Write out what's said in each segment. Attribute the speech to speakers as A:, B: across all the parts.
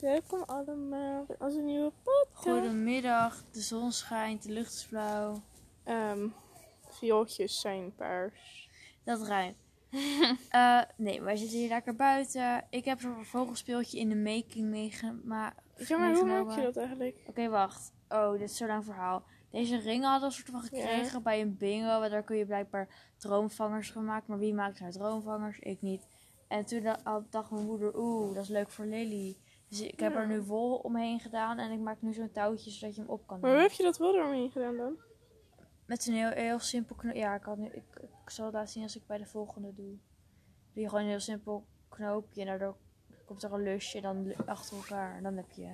A: Welkom allemaal bij onze nieuwe podcast.
B: Goedemiddag, de zon schijnt, de lucht is flauw.
A: Ehm, viooltjes zijn paars.
B: Dat rijmt. Eh, nee, wij zitten hier lekker buiten. Ik heb zo'n vogelspeeltje in de making meegemaakt.
A: Ja, maar hoe maak je dat eigenlijk?
B: Oké, wacht. Oh, dit is zo'n lang verhaal. Deze ringen hadden we soort van gekregen bij een bingo. Daar kun je blijkbaar droomvangers gaan maken. Maar wie maakt nou droomvangers? Ik niet. En toen da- dacht mijn moeder, oeh, dat is leuk voor Lily. Dus ik heb
A: Ja.
B: er nu wol omheen gedaan. En ik maak nu zo'n touwtje zodat je hem op kan
A: Maar hoe heb je dat wel eromheen gedaan dan?
B: Met een heel, heel simpel knoopje. Ja, ik, had nu, ik, ik zal het laten zien als ik bij de volgende doe. Doe je gewoon een heel simpel knoopje. En daardoor komt er een lusje dan achter elkaar. En dan heb je...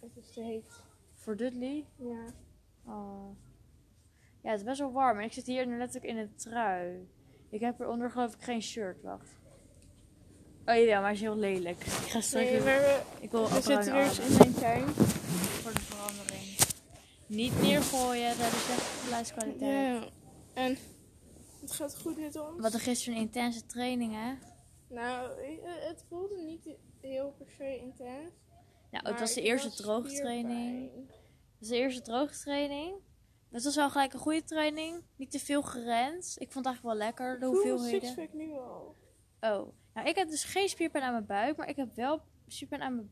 A: Het is te heet.
B: Voor Dudley?
A: Ja.
B: Oh. Ja, het is best wel warm. En ik zit hier nu letterlijk in een trui. Ik heb eronder geloof ik geen shirt. Wacht. Oh ja, maar hij is heel lelijk. Ik ga straks
A: Nee, maar we,
B: Ik wil
A: we zitten weer eens in mijn tuin.
B: voor de verandering. Niet neergooien, dat is echt geluidskwaliteit.
A: Ja. En het gaat goed met ons.
B: We hadden gisteren een intense training, hè?
A: Nou, eh, het voelde niet heel per se intens.
B: Nou, het was de
A: ik
B: eerste
A: was
B: droogtraining. Dat is de eerste droogtraining. Dat was wel gelijk een goede training. Niet te veel gerend. Ik vond het eigenlijk wel lekker, de
A: Ik voel
B: hoeveelheden.
A: sixpack nu al.
B: Oh, nou ik heb dus geen spierpijn aan mijn buik, maar ik heb wel spierpijn aan mijn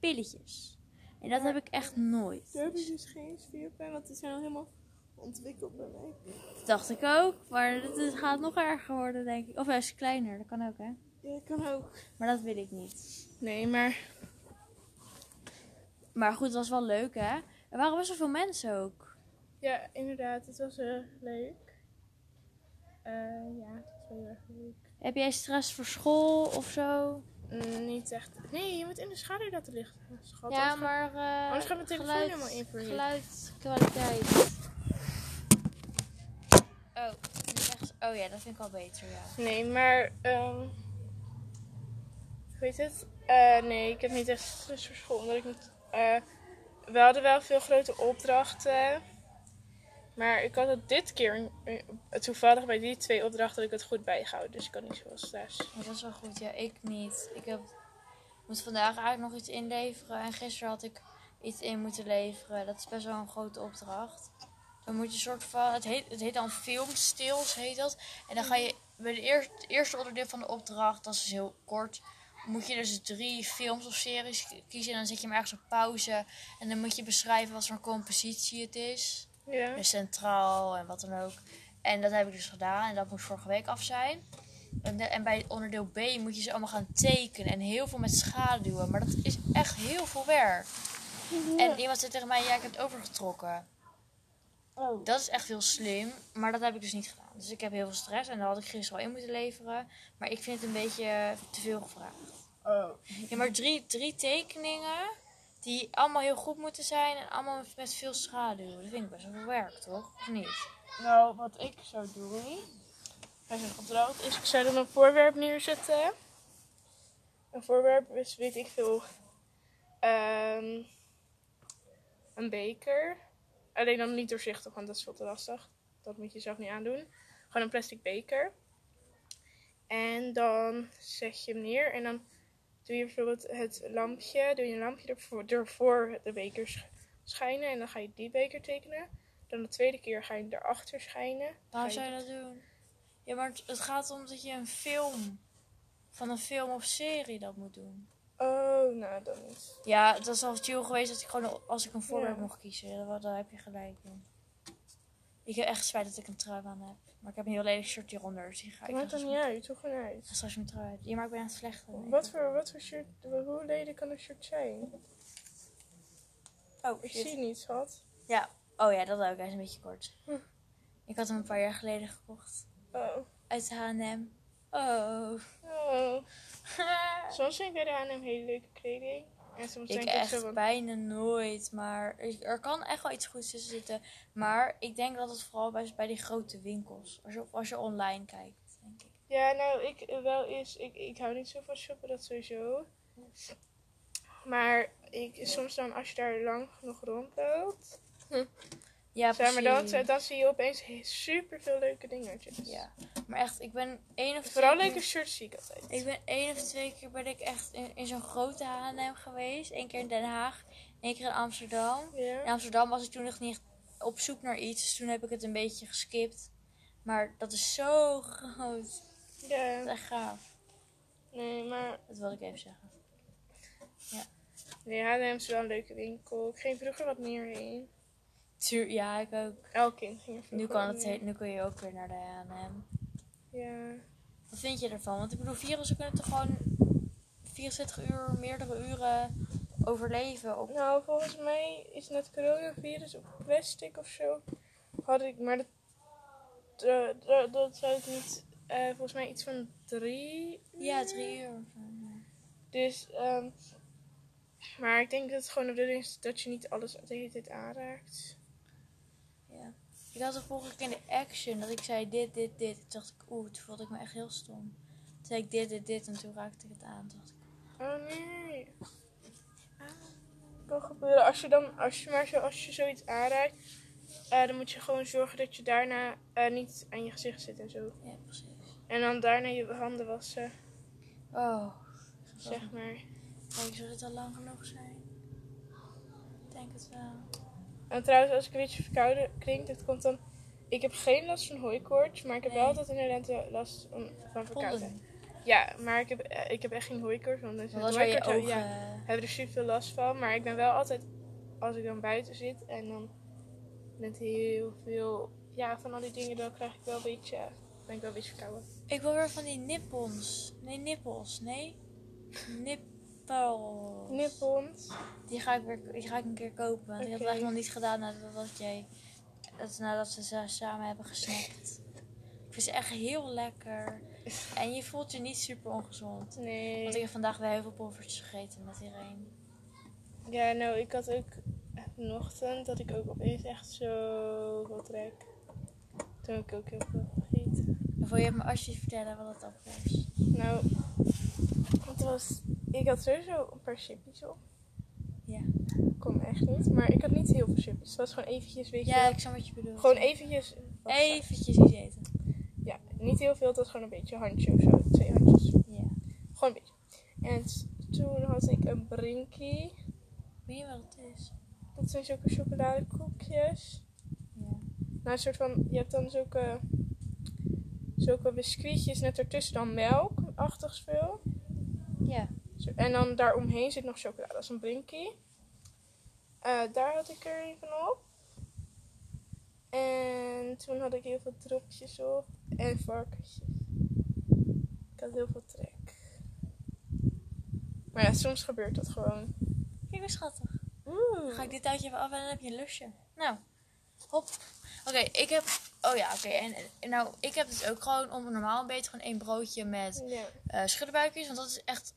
B: pilletjes. En dat heb ik echt nooit.
A: Daar heb ik dus geen spierpijn, want die zijn al helemaal ontwikkeld bij mij.
B: Dat dacht ik ook, maar het gaat nog erger worden, denk ik. Of juist kleiner, dat kan ook, hè?
A: Ja, kan ook.
B: Maar dat wil ik niet.
A: Nee, maar
B: Maar goed, het was wel leuk, hè? Er waren best wel veel mensen ook.
A: ja, inderdaad, het was eh, leuk. Eh, ja, het was wel heel erg leuk.
B: Heb jij stress voor school of zo?
A: Mm, niet echt. Nee, je moet in de schaduw laten liggen. Schat,
B: ja,
A: anders
B: maar eh
A: anders gaat mijn telefoon in voor je.
B: geluidskwaliteit. Oh, echt- oh ja, dat vind ik al beter, ja.
A: Nee, maar. ehm hoe heet het? Eh, nee, ik heb niet echt stress voor school. Omdat ik niet, eh, we hadden wel veel grote opdrachten. Maar ik had het dit keer, eh, toevallig bij die twee opdrachten, dat ik het goed bijgehouden. Dus ik had niet zoveel stress.
B: Ja, dat is wel goed. Ja, ik niet. Ik heb, moet vandaag eigenlijk nog iets inleveren. En gisteren had ik iets in moeten leveren. Dat is best wel een grote opdracht. Dan moet je soort van, het heet, het heet dan filmstils heet dat. En dan ga je bij de het eerste onderdeel van de opdracht, dat is heel kort. Moet je dus drie films of series kiezen. En dan zet je hem ergens op pauze. En dan moet je beschrijven wat voor compositie het is.
A: Ja.
B: Dus centraal en wat dan ook. En dat heb ik dus gedaan. En dat moest vorige week af zijn. En, de- en bij onderdeel B moet je ze allemaal gaan tekenen. En heel veel met schaduwen. Maar dat is echt heel veel werk. En iemand zei tegen mij, ja, ik heb het overgetrokken.
A: Oh.
B: Dat is echt heel slim. Maar dat heb ik dus niet gedaan. Dus ik heb heel veel stress. En dat had ik gisteren al in moeten leveren. Maar ik vind het een beetje te veel gevraagd.
A: Oh.
B: Ja, maar drie, drie tekeningen die allemaal heel goed moeten zijn. En allemaal met, veel schaduw. Dat vind ik best wel werk, toch? Of niet?
A: Nou, wat ik zou doen. Hij is opdracht. Is ik zou dan een voorwerp neerzetten. Een voorwerp is, weet ik veel. ehm, een beker. Alleen dan niet doorzichtig, want dat is veel te lastig. Dat moet je zelf niet aandoen. Gewoon een plastic beker. En dan zet je hem neer. En dan doe je bijvoorbeeld het lampje. Doe je een lampje ervoor, ervoor de beker sch- schijnen. En dan ga je die beker tekenen. Dan de tweede keer ga je erachter schijnen.
B: Waarom
A: Ga
B: zou je dat doen? Ja, maar het, gaat om dat je een film van een film of serie dat moet doen.
A: Oh, nou dan niet.
B: Ja, het was al chill geweest dat ik gewoon als ik een voorwerp
A: Ja.
B: mocht kiezen. Daar, daar heb je gelijk in. Ik heb echt spijt dat ik een trui aan heb. Maar ik heb een heel lelijk shirt hieronder. Dus die ga ik
A: maakt er
B: straks-
A: niet uit, toch gewoon uit.
B: ga straks mijn trui uit. Ja, maar ik ben aan het vlechten.
A: Wat voor, wat voor shirt, hoe lelijk kan een shirt zijn?
B: Oh,
A: Ik
B: shit.
A: zie niet, schat.
B: Ja. Oh ja, dat ook. Hij is een beetje kort.
A: Hm.
B: Ik had hem een paar jaar geleden gekocht.
A: Oh.
B: Uit H&M. Oh.
A: Oh. Soms vind ik bij de H&M hele leuke kleding. En soms
B: Ik
A: denk ik zo
B: echt
A: van...
B: bijna nooit, maar er kan echt wel iets goeds tussen zitten. Maar ik denk dat het vooral bij, bij die grote winkels, als je, als je online kijkt, denk ik.
A: Ja, nou, ik eh, wel eens... Ik, ik hou niet zo van shoppen, dat sowieso. Maar ik, soms dan, als je daar lang genoeg rondloopt... hm,
B: Ja,
A: Zeg maar,
B: precies.
A: dan, zie je opeens super veel leuke dingetjes.
B: Ja, maar echt, ik ben één of twee
A: Vooral leuke shirts zie ik altijd.
B: Ik ben één of twee keer ben ik echt in, in zo'n grote H&M geweest. Eén keer in Den Haag, één keer in Amsterdam. In
A: Ja.
B: Amsterdam was ik toen nog niet op zoek naar iets, dus toen heb ik het een beetje geskipt. Maar dat is zo groot. Dat is
A: ja.
B: echt gaaf.
A: Nee, maar
B: Dat wil ik even zeggen.
A: nee, H&M is wel een leuke winkel. Ik ging vroeger wat meer heen.
B: Tuur, ja, ik ook.
A: Elk kind ging er vroeger
B: Nu, kan het, nu kun je ook weer naar de H&M.
A: Ja.
B: Wat vind je ervan? Want ik bedoel, virussen kunnen toch gewoon 24 uur, meerdere uren overleven op...
A: Nou, volgens mij is net coronavirus op plastic of zo. Had ik, maar dat, eh, dat, dat zou ik niet. eh, volgens mij iets van drie.
B: Ja,
A: uur.
B: drie uur. ja.
A: Dus, ehm, maar ik denk dat het gewoon de bedoeling is dat je niet alles de hele tijd aanraakt.
B: Ik had de vorige keer in de action dat ik zei dit, dit, dit. Toen dacht ik, oeh, toen voelde ik me echt heel stom. Toen zei ik dit, dit, dit en toen raakte ik het aan. Toen dacht ik,
A: Oh nee. Kan gebeuren. Als je dan, als je maar zo, als je zoiets aanraakt, eh, dan moet je gewoon zorgen dat je daarna eh, niet aan je gezicht zit en zo.
B: ja, precies.
A: En dan daarna je handen wassen,
B: Oh,
A: zeg maar.
B: kijk, zou dit al lang genoeg zijn? Ik denk het wel.
A: En trouwens, als ik een beetje verkouden klink, dat komt dan... Ik heb geen last van hooikoorts, maar ik heb wel altijd in de lente last van, verkouden. Ja, maar ik heb, eh, ik heb echt geen hooikoorts, want dan is het
B: ogen...
A: ja, hebben er super veel last van. Maar ik ben wel altijd, als ik dan buiten zit en dan met heel veel, ja, van al die dingen, dan krijg ik wel een beetje, ben ik wel een beetje verkouden.
B: Ik wil weer van die nippons. Nee, nippels. Nee? Nippels.
A: Nippons.
B: Die ga ik, weer, die ga ik een keer kopen. Ik had het
A: Oké.
B: echt nog niet gedaan nadat, jij, dat, nadat ze ze samen hebben gesnackt. Ik vind ze echt heel lekker. En je voelt je niet super ongezond.
A: Nee.
B: Want ik heb vandaag weer heel veel poffertjes gegeten met iedereen.
A: Ja, nou, ik had ook vanochtend dat ik ook opeens echt zo veel trek. Toen heb ik ook heel veel.
B: En wil je me alsjeblieft vertellen wat het op was?
A: Nou, het was. Ik had sowieso een paar chippies op.
B: Ja.
A: Kon echt niet. Maar ik had niet heel veel chippies. Het was gewoon eventjes, weet je.
B: Ja, ik snap wat je bedoelt.
A: Gewoon eventjes.
B: Eventjes iets eten.
A: Ja, niet heel veel. Het was gewoon een beetje een handje of zo. Twee handjes.
B: Ja.
A: Gewoon een beetje. En toen had ik een brinkie.
B: Weet je wat het is?
A: Dat zijn zulke chocoladekoekjes.
B: Ja.
A: Nou, een soort van. Je hebt dan zulke. Zulke biscuitjes net ertussen dan melkachtig veel.
B: Ja.
A: Zo, En dan daaromheen zit nog chocolade. Dat is een brinkie. Eh, daar had ik er een van op. En toen had ik heel veel dropjes op. En varkensjes. Ik had heel veel trek. Maar ja, soms gebeurt dat gewoon.
B: Kijk, wat schattig. Dan
A: Oeh.
B: ga ik dit touwtje even af en dan heb je een lusje. Nou, hop. Oké, ik heb... Oh ja, oké. En, en nou, ik heb dus ook gewoon om normaal een beetje gewoon één broodje met
A: Ja.
B: eh schuddenbuikjes. Want dat is echt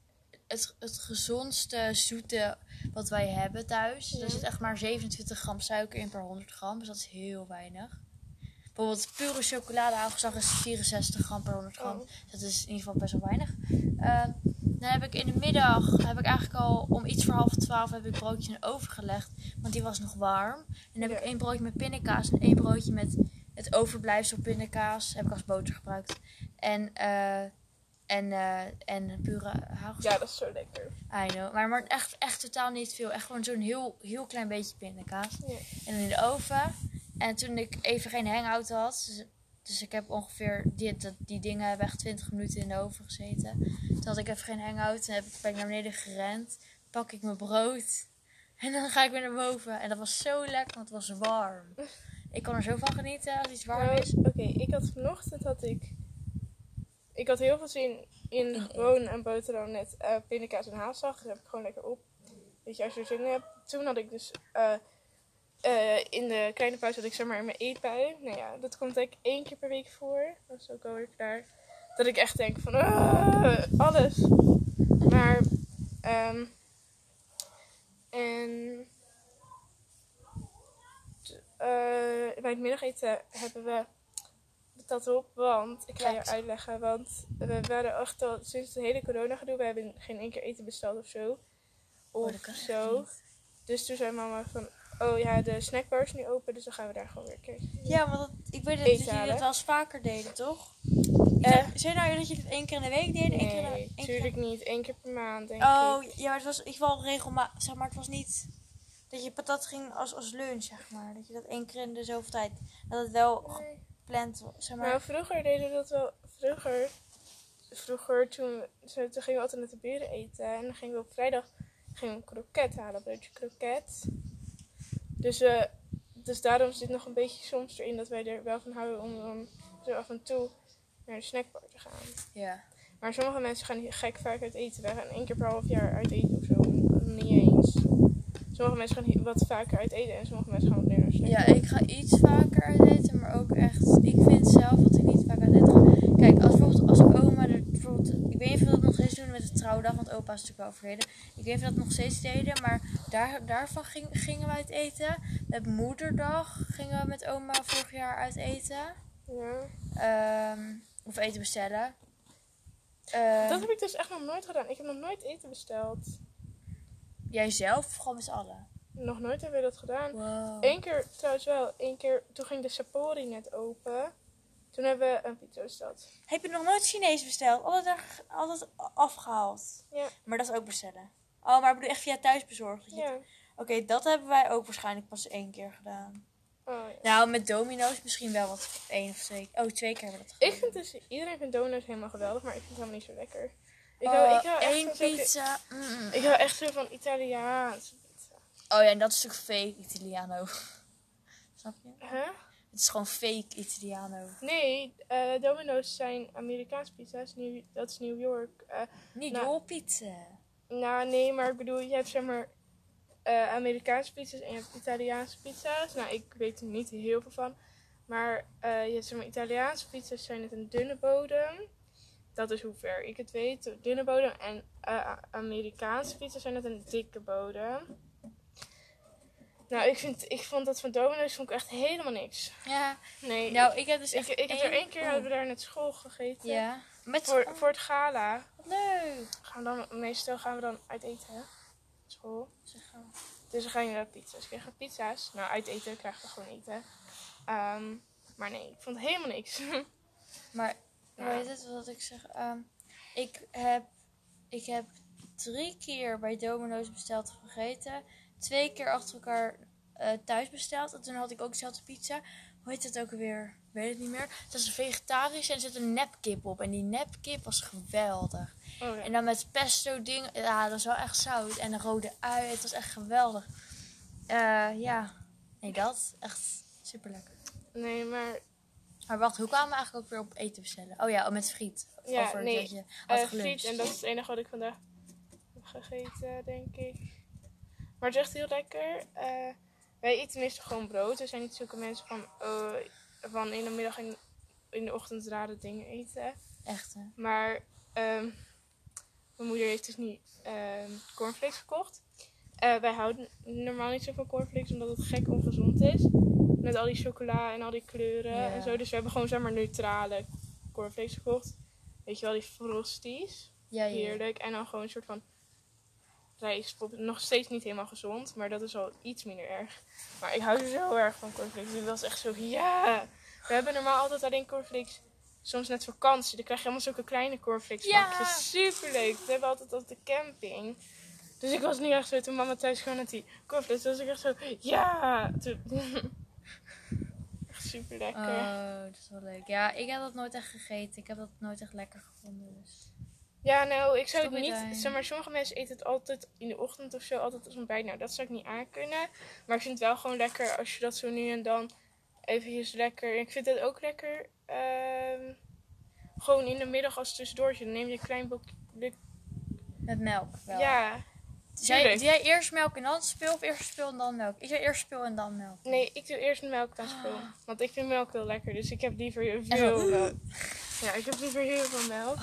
B: het, het gezondste zoete wat wij hebben thuis.
A: Ja.
B: Er zit echt maar 27 gram suiker in per 100 gram. Dus dat is heel weinig. Bijvoorbeeld pure chocoladehagelslag is 64 gram per 100 gram.
A: Oh.
B: Dat is in ieder geval best wel weinig. Eh, dan heb ik in de middag, heb ik eigenlijk al om iets voor half twaalf heb ik broodje in de oven gelegd. Want die was nog warm. En dan heb ik één broodje met pindakaas en één broodje met het overblijfsel pindakaas. Heb ik als boter gebruikt. En, eh, en, eh, en pure hagelslag.
A: ja, dat is zo lekker.
B: I know. Maar, maar echt, echt totaal niet veel. Echt gewoon zo'n heel, heel klein beetje pindakaas.
A: Ja.
B: En dan in de oven. En toen ik even geen hangout had. Dus, dus ik heb ongeveer die, dat- die dingen hebben echt 20 minuten in de oven gezeten. Toen had ik even geen hangout. Toen heb ik, ben ik naar beneden gerend. Pak ik mijn brood. En dan ga ik weer naar boven. En dat was zo lekker, want het was warm. Ik kan er zo van genieten als iets warm
A: Nou,
B: is.
A: Oké, ik had vanochtend had ik. Ik had heel veel zin in
B: In
A: gewoon een boterham met eh pindakaas en hagelslag. Dus heb ik gewoon lekker op. Weet je, als je er zin in hebt. Toen had ik dus eh, eh, in de kleine pauze had ik zeg maar mijn eetbui. Nou ja, dat komt eigenlijk één keer per week voor. Dat is ook alweer klaar. Dat ik echt denk van "Ah, alles. Maar ehm en eh, bij het middageten hebben we dat op, want ik ga je uitleggen, want we waren echt al sinds het hele corona gedoe, we hebben geen één keer eten besteld of zo.
B: Oh,
A: Of zo. Dus toen zei mama van, oh ja, de snackbar is nu open, dus dan gaan we daar gewoon weer kijken.
B: Ja, want dat, ik weet dat, jullie dat wel eens vaker deden, toch?
A: Eh,
B: Uh, Zei nou dat je het één keer in de week deed? één keer in de,
A: nee,
B: één keer-
A: natuurlijk niet. Eén keer per maand, denk
B: Oh,
A: ik.
B: ja, maar het was ik wel regelmatig. Zeg maar, het was niet dat je patat ging als, als lunch, zeg maar. Dat je dat één keer in de zoveel tijd. Dat het wel
A: Nee.
B: gepland was, zeg
A: Nou,
B: maar.
A: vroeger deden we dat wel. Vroeger, vroeger toen, toen toen gingen we altijd met de buren eten. En dan gingen we op vrijdag gingen we een kroket halen, een broodje kroket. Dus, eh, dus daarom zit nog een beetje soms erin dat wij er wel van houden om dan zo af en toe naar de snackbar te gaan.
B: Ja.
A: Maar sommige mensen gaan gek vaak uit eten. Wij gaan één keer per half jaar uit eten of zo. Niet eens. Sommige mensen gaan wat vaker uit eten en sommige mensen gaan wat meer naar de snackbar.
B: Ja, ik ga iets vaker uit eten, maar ook echt. Ik vind zelf dat ik niet vaak uit eten ga. Kijk, als bijvoorbeeld als oma er bijvoorbeeld. Ik weet niet of we dat nog steeds want opa is natuurlijk wel overleden. Ik weet dat nog steeds deden, maar daar, daarvan ging, gingen we uit eten. Met moederdag gingen we met oma vorig jaar uit eten.
A: Ja.
B: Ehm, of eten bestellen. Ehm,
A: Dat heb ik dus echt nog nooit gedaan. Ik heb nog nooit eten besteld.
B: Jij zelf of gewoon met z'n allen?
A: Nog nooit hebben we dat gedaan.
B: Wow.
A: Eén keer trouwens wel. Eén keer, toen ging de Sapori net open. Toen hebben we een pizza besteld.
B: Heb je nog nooit Chinees besteld? Altijd, altijd afgehaald.
A: Ja.
B: Maar dat is ook bestellen. Oh, maar ik bedoel echt via thuisbezorgd. je-
A: Ja.
B: Oké, dat hebben wij ook waarschijnlijk pas één keer gedaan.
A: Oh, ja.
B: Nou, met Domino's misschien wel wat één of twee. Oh, twee keer hebben we dat
A: Ik
B: gedaan.
A: vind dus, iedereen vindt donuts helemaal geweldig, maar ik vind het helemaal niet zo lekker. Ik
B: Oh,
A: hou, ik hou echt
B: één pizza. Mm.
A: Ik hou echt zo van Italiaanse pizza.
B: Oh ja, en dat is natuurlijk fake Italiano. Snap je?
A: Huh?
B: Het is gewoon fake Italiano.
A: Nee, eh, Domino's zijn Amerikaanse pizza's. New, dat is New York. Eh,
B: Niet
A: Nou.
B: door pizza.
A: nou, nee, maar ik bedoel, je hebt zeg maar eh, Amerikaanse pizza's en je hebt Italiaanse pizza's. Nou, ik weet er niet heel veel van. Maar je hebt zeg maar Italiaanse pizza's zijn het een dunne bodem. Dat is hoe ver ik het weet. Dunne bodem. En Amerikaanse pizza's zijn het een dikke bodem. Nou, ik, vind, ik vond dat van Domino's vond ik echt helemaal niks.
B: Ja,
A: Nee,
B: nou, ik heb dus
A: ik,
B: echt
A: ik, ik heb er één keer
B: oh.
A: hebben we daar net school gegeten.
B: Ja. Met
A: Voor, voor het gala.
B: leuk.
A: Gaan we dan, meestal gaan we dan uit eten, hè? School. Dus dan ga je naar pizza's. Ik kreeg pizza's. Nou, uit eten krijg je gewoon eten. Ehm, maar nee, ik vond helemaal niks.
B: Maar heet het wat ik zeg? Ehm, ik, heb, ik heb drie keer bij Domino's besteld en gegeten. Twee keer achter elkaar eh, thuis besteld. En toen had ik ook dezelfde pizza. Hoe heet het ook alweer? Ik weet het niet meer. Het was een vegetarische en er zit een nepkip op. En die nepkip was geweldig.
A: Oh ja.
B: En dan met pesto ding. Ja, dat was wel echt zout. En een rode ui. Het was echt geweldig. Eh, ja. Nee, dat. Echt super lekker.
A: Nee, maar
B: Maar wacht, hoe kwamen we eigenlijk ook weer op eten bestellen? Oh ja, oh, met friet.
A: Ja,
B: Over
A: nee,
B: dat je had
A: eh, friet. En dat is het enige wat ik vandaag heb gegeten, denk ik. Maar het is echt heel lekker. Eh, wij eten meestal gewoon brood. Er zijn niet zulke mensen van, oh, van in de middag en in de ochtend rare dingen eten.
B: Echt, hè?
A: Maar ehm, mijn moeder heeft dus nu ehm, cornflakes gekocht. Eh, wij houden normaal niet zo van cornflakes omdat het gek ongezond is. Met al die chocola en al die kleuren en zo. Dus we hebben gewoon zeg maar neutrale cornflakes gekocht. Weet je wel, die frosties.
B: Ja, ja.
A: Heerlijk. En dan gewoon een soort van rijstpop. Nog steeds niet helemaal gezond, maar dat is al iets minder erg. Maar ik hou zo erg van cornflakes. Dat was echt zo, ja. We hebben normaal altijd alleen cornflakes. Soms net vakantie. Dan krijg je allemaal zulke kleine cornflakes
B: Ja.
A: Superleuk. Dat hebben we altijd op de camping. Dus ik was nu echt zo, toen mama thuis kwam met die cornflakes, was ik echt zo, ja. Echt super lekker.
B: Oh, dat is wel leuk. Ja, ik heb dat nooit echt gegeten. Ik heb dat nooit echt lekker gevonden. Dus.
A: Ja, nou, ik zou het niet. Zeg maar, sommige mensen eten het altijd in de ochtend of zo, altijd als ontbijt. Nou, dat zou ik niet aankunnen. Maar ik vind het wel gewoon lekker als je dat zo nu en dan eventjes lekker. En ik vind het ook lekker. ehm, gewoon in de middag als tussendoortje. Dan neem je een klein bokje.
B: Met melk wel.
A: Ja.
B: Zij,
A: tuurlijk.
B: doe jij eerst melk en dan speel of eerst speel en dan melk? Ik zou eerst speel en dan melk.
A: Nee, ik doe eerst melk dan spul.
B: Ah.
A: Want ik vind melk heel lekker. Dus ik heb liever veel. Ja, ik heb liever heel veel melk.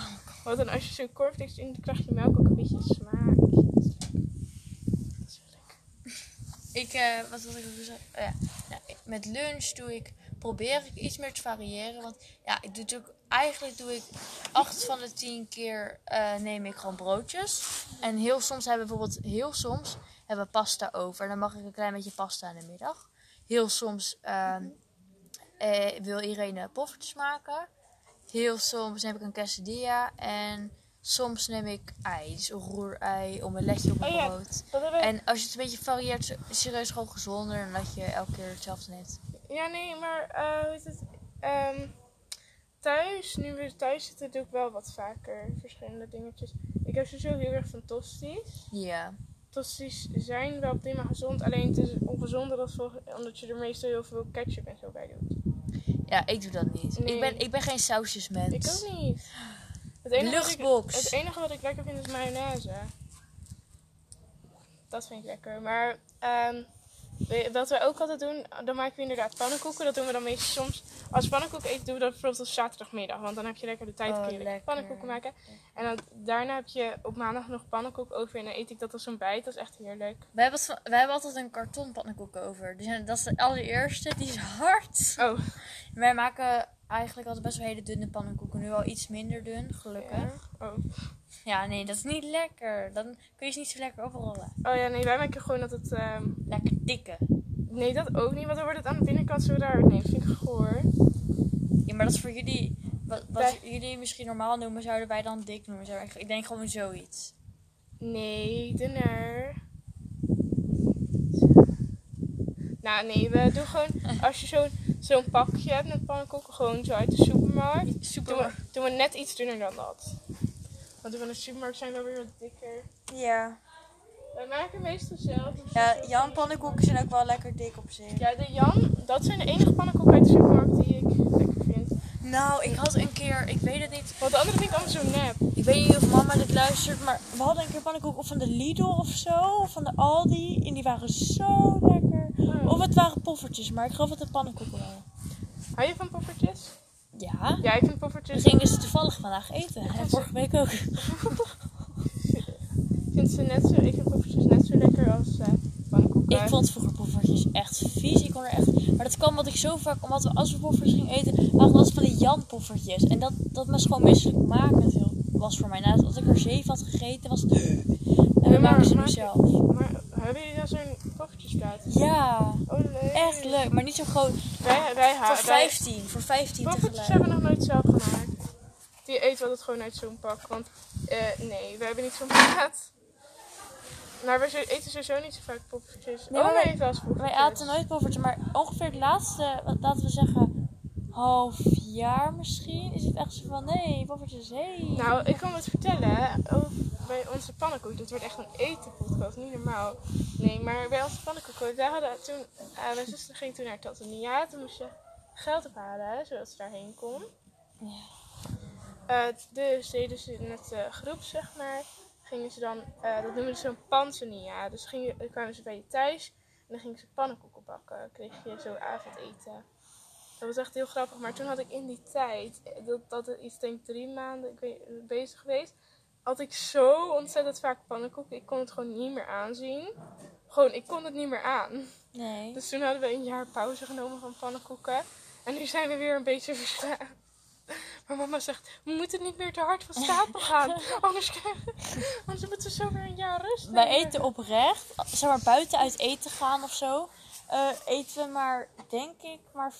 A: Want dan als je zo'n cornflakes in, dan krijg je melk ook een beetje smaak. Dat is wel lekker.
B: Ik, eh, wat wil ik ook zeggen? Oh, ja. Nou, met lunch doe ik, probeer ik iets meer te variëren. Want ja, ik doe natuurlijk eigenlijk doe ik acht van de tien keer eh, neem ik gewoon broodjes. En heel soms hebben we bijvoorbeeld, heel soms hebben we pasta over. Dan mag ik een klein beetje pasta in de middag. Heel soms ehm, eh, wil Irene poffertjes maken. Heel soms neem ik een quesadilla. En soms neem ik ei, dus een roerei, omeletje op een
A: Oh ja.
B: brood. En als je het een beetje varieert, is het serieus gewoon gezonder dan dat je elke keer hetzelfde neemt.
A: Ja, nee, maar eh, hoe heet het? Ehm, thuis, nu we thuis zitten, doe ik wel wat vaker verschillende dingetjes. Ik heb sowieso heel erg van tosties.
B: Ja.
A: Tosties zijn wel prima gezond, alleen het is ongezonder omdat je er meestal heel veel ketchup en zo bij doet.
B: Ja, ik doe dat niet.
A: Nee.
B: Ik, ben, ik ben geen sausjesmens.
A: Ik ook niet. Het enige, wat ik,
B: Luchtbox.
A: het enige wat ik lekker vind is mayonaise. Dat vind ik lekker. Maar ehm, we- wat we ook altijd doen, dan maken we inderdaad pannenkoeken. Dat doen we dan meestal soms. Als we pannenkoeken eten, doen we dat bijvoorbeeld op zaterdagmiddag. Want dan heb je lekker de tijd
B: Oh,
A: kun je pannenkoeken maken. En dan, daarna heb je op maandag nog pannenkoek over. En dan eet ik dat als een bijt. Dat is echt heerlijk.
B: We hebben, we hebben altijd een karton pannenkoeken over. Zijn, dat is de allereerste. Die is hard.
A: Oh,
B: Wij maken eigenlijk altijd best wel hele dunne pannenkoeken. Nu al iets minder dun, gelukkig.
A: ja. Oh.
B: Ja, nee, dat is niet lekker. Dan kun je ze niet zo lekker overrollen.
A: oh ja, nee, wij maken gewoon dat het... ehm,
B: Lekker dikke.
A: nee, dat ook niet. Want dan wordt het aan de binnenkant zo raar. Nee, dat vind ik goor.
B: Ja, maar dat is voor jullie... Wat, jullie misschien normaal noemen, zouden wij dan dik noemen. Zo, ik- Ik denk gewoon zoiets.
A: Nee, dunner. Nou, nee, we doen gewoon... Als je zo'n zo'n pakje hebt met pannenkoeken, gewoon zo uit de supermarkt. Doen we,
B: Super.
A: doen we net iets dunner dan dat. Want van de supermarkt zijn wel weer wat dikker.
B: Ja.
A: Wij maken meestal zelf.
B: Ja, Jan pannenkoeken zijn ook wel lekker dik op zich.
A: Ja, de Jan, dat zijn de enige pannenkoeken uit de supermarkt die ik lekker vind.
B: Nou, ik had een keer, ik weet het niet.
A: Want de andere vind ik allemaal zo nep.
B: Ik weet niet of mama dit luistert, maar we hadden een keer pannenkoeken of van de Lidl of zo. Of van de Aldi. En die waren zo lekker.
A: Oh.
B: Of het waren poffertjes, maar ik geloof dat het pannenkoeken waren.
A: Hou je van poffertjes?
B: Ja.
A: Ja, ik vind
B: We
A: poffertjes...
B: gingen ze toevallig vandaag eten. En vorige week ook.
A: Ik vind ze net zo, ik vind poffertjes net zo lekker als eh pannenkoeken.
B: Ik vond vroeger poffertjes echt vies. Ik kon er echt... Maar dat kwam omdat ik zo vaak... Omdat we als we poffertjes gingen eten, waren het altijd van die Jan poffertjes. En dat, dat was gewoon misselijk maken was voor mij. Nadat ik er zeven had gegeten, was het... En we
A: Ja,
B: maken ze nu zelf.
A: Maar hebben jullie dan zo'n
B: Ja.
A: Oh, leuk.
B: Echt leuk, maar niet zo groot.
A: Wij, wij
B: Voor
A: houden... wij-
B: 15, voor 15
A: Poffertjes hebben we nog nooit zelf gemaakt. Die eten we altijd gewoon uit zo'n pak. Want eh, nee, we hebben niet zo'n plaat. Maar we eten sowieso niet zo vaak poffertjes.
B: Nee,
A: oh, nee,
B: wij-
A: wel eens poffertjes.
B: Wij aten nooit poffertjes, maar ongeveer het laatste, wat- laten we zeggen, half jaar misschien, is het echt zo van, nee, poffertjes, hey.
A: Nou, ik kan het vertellen. Over bij onze pannenkoek. Dit wordt echt een etenpodcast. Niet normaal. Nee, maar bij onze pannenkoek. Daar hadden toen... eh, mijn zuster ging toen naar Tanzania. Toen moest je geld ophalen. Zodat ze daarheen kon.
B: Ja.
A: Eh, dus deden ze met de groep, zeg maar. Gingen ze dan... eh, dat noemen ze zo'n panzania. Dus gingen, kwamen ze bij je thuis. En dan gingen ze pannenkoeken bakken. Kreeg je zo avondeten. Dat was echt heel grappig. Maar toen had ik in die tijd, eh, dat, dat is iets denk ik drie maanden ik weet, bezig geweest, had ik zo ontzettend vaak pannenkoeken. Ik kon het gewoon niet meer aanzien. Gewoon, ik kon het niet meer aan.
B: Nee.
A: Dus toen hadden we een jaar pauze genomen van pannenkoeken. En nu zijn we weer een beetje verslaafd. Maar mama zegt, we moeten niet meer te hard van stapel gaan. Anders, anders moeten we zo weer een jaar rust
B: Wij eten oprecht, zeg maar buiten uit eten gaan of zo, eh, eten we maar, denk ik, maar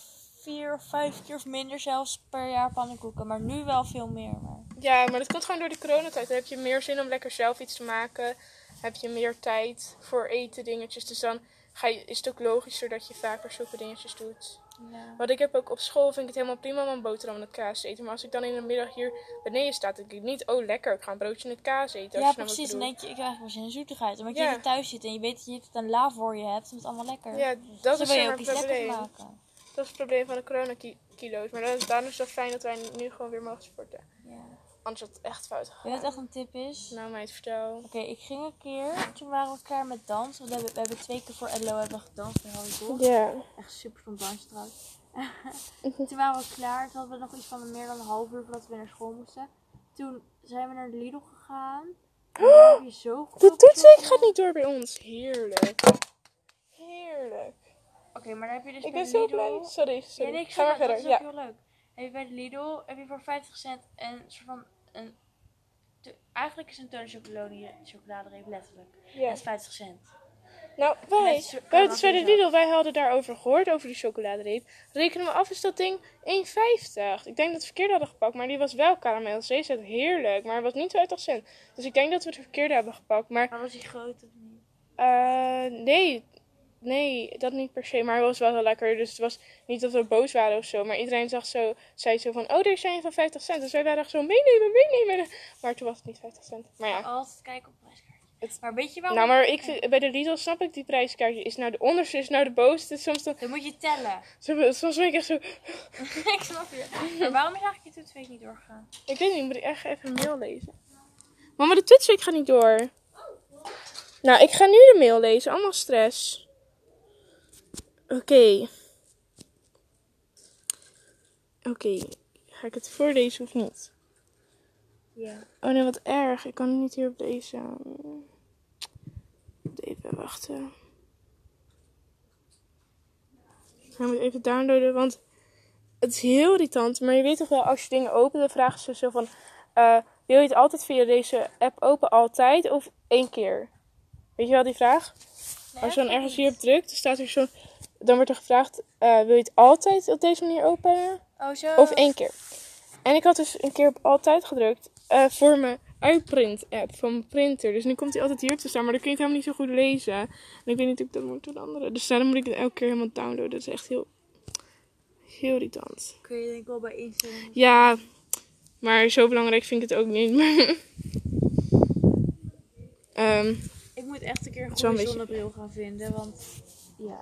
B: vier of vijf keer of minder zelfs per jaar pannenkoeken. Maar nu wel veel meer. Maar...
A: Ja, maar dat komt gewoon door de coronatijd. Dan heb je meer zin om lekker zelf iets te maken. Heb je meer tijd voor eten dingetjes. Dus dan ga je, is het ook logischer dat je vaker zulke dingetjes doet.
B: Ja.
A: Want ik heb ook op school, vind ik het helemaal prima om een boterham met kaas te eten. Maar als ik dan in de middag hier beneden sta, dan denk ik niet, oh lekker, ik ga een broodje met kaas eten.
B: Ja,
A: nou
B: precies. Dan denk je, ik krijg wel zin in zoetigheid. Omdat
A: Ja.
B: je thuis zit en je weet dat je het een la voor je hebt. Het allemaal lekker.
A: Ja, dat
B: dus
A: is zeg
B: je ook iets lekkers maken.
A: Dat is het probleem van de coronakilo's. Maar dat is, daarom is het fijn dat wij nu gewoon weer mogen sporten.
B: Ja.
A: Anders had het echt fout
B: Weet je
A: gegaan.
B: wat echt een tip is?
A: Nou meid, vertel.
B: Oké, ik ging een keer, toen waren we klaar met dansen. Want we hebben, we hebben twee keer voor Edlo hebben we gedanst bij Harry.
A: Ja.
B: Echt super dansje trouwens. toen waren we klaar. Toen hadden we nog iets van meer dan een half uur voordat we naar school moesten. Toen zijn we naar de Lidl gegaan. Je zo goed
A: De
B: zitten.
A: gaat niet door bij ons. Heerlijk. Heerlijk.
B: Oké, maar dan heb je dus
A: Ik
B: bij
A: ben zo
B: Lidl...
A: blij. Sorry, sorry.
B: Ja, nee,
A: Ga maar
B: het, dat
A: verder.
B: is ook
A: Ja.
B: heel leuk. heb je bij de Lidl heb je voor 50 cent een soort van een eigenlijk is een toon chocolade chocoladereep letterlijk.
A: Ja.
B: Dat is 50 cent.
A: Nou, wij, bij de
B: zo.
A: Lidl, wij hadden daarover gehoord, over die chocoladereep. Rekenen we af, is dat ding 1,50. Ik denk dat we het verkeerde hadden gepakt, maar die was wel karamel. Ze is heerlijk, maar het was niet 50 cent. Dus ik denk dat we het verkeerde hebben gepakt. Maar
B: Maar was die groot of niet?
A: eh, nee, nee, dat niet per se. Maar het was wel heel lekker. Dus het was niet dat we boos waren of zo. Maar iedereen zag zo, zei zo van, oh, deze zijn van 50 cent. Dus wij waren echt zo, meenemen, meenemen. Maar toen was het niet 50 cent. Maar ja.
B: Altijd kijken op prijskaartje.
A: Het-
B: Maar weet je waarom?
A: Nou, maar ik vind, bij de Lidl snap ik die prijskaartje. Is nou de onderste, is nou de bovenste. Soms, dan,
B: Dan moet je tellen.
A: soms, soms ben ik echt zo...
B: ik snap je. Maar waarom is eigenlijk je toetsweek niet doorgegaan?
A: Ik weet niet, moet ik echt even een mail lezen. Mama, de toetsweek gaat niet door. Nou, ik ga nu de mail lezen. Allemaal stress. Oké. Oké. Ga ik het voorlezen of niet?
B: Ja.
A: Oh nee, wat erg. Ik kan niet hier op deze... Even wachten. Ik moet even downloaden, want het is heel irritant. Maar je weet toch wel, als je dingen opent, dan vragen ze zo van... eh, wil je het altijd via deze app open, altijd of één keer? Weet je wel die vraag? Als je dan ergens hierop drukt, dan staat er zo... Dan wordt er gevraagd, eh, wil je het altijd op deze manier openen?
B: Oh, zo.
A: Of één keer. En ik had dus een keer op altijd gedrukt eh, voor mijn uitprint app van mijn printer. Dus nu komt hij altijd hier te staan, maar dan kun je het helemaal niet zo goed lezen. En ik weet niet of ik dat moet veranderen. Dus daarom moet ik het elke keer helemaal downloaden. Dat is echt heel, heel irritant.
B: Kun je denk ik wel bij instellingen.
A: Ja, maar zo belangrijk vind ik het ook niet. Maar, Ehm,
B: Ik moet echt een keer een goede zonnebril gaan vinden, want ja.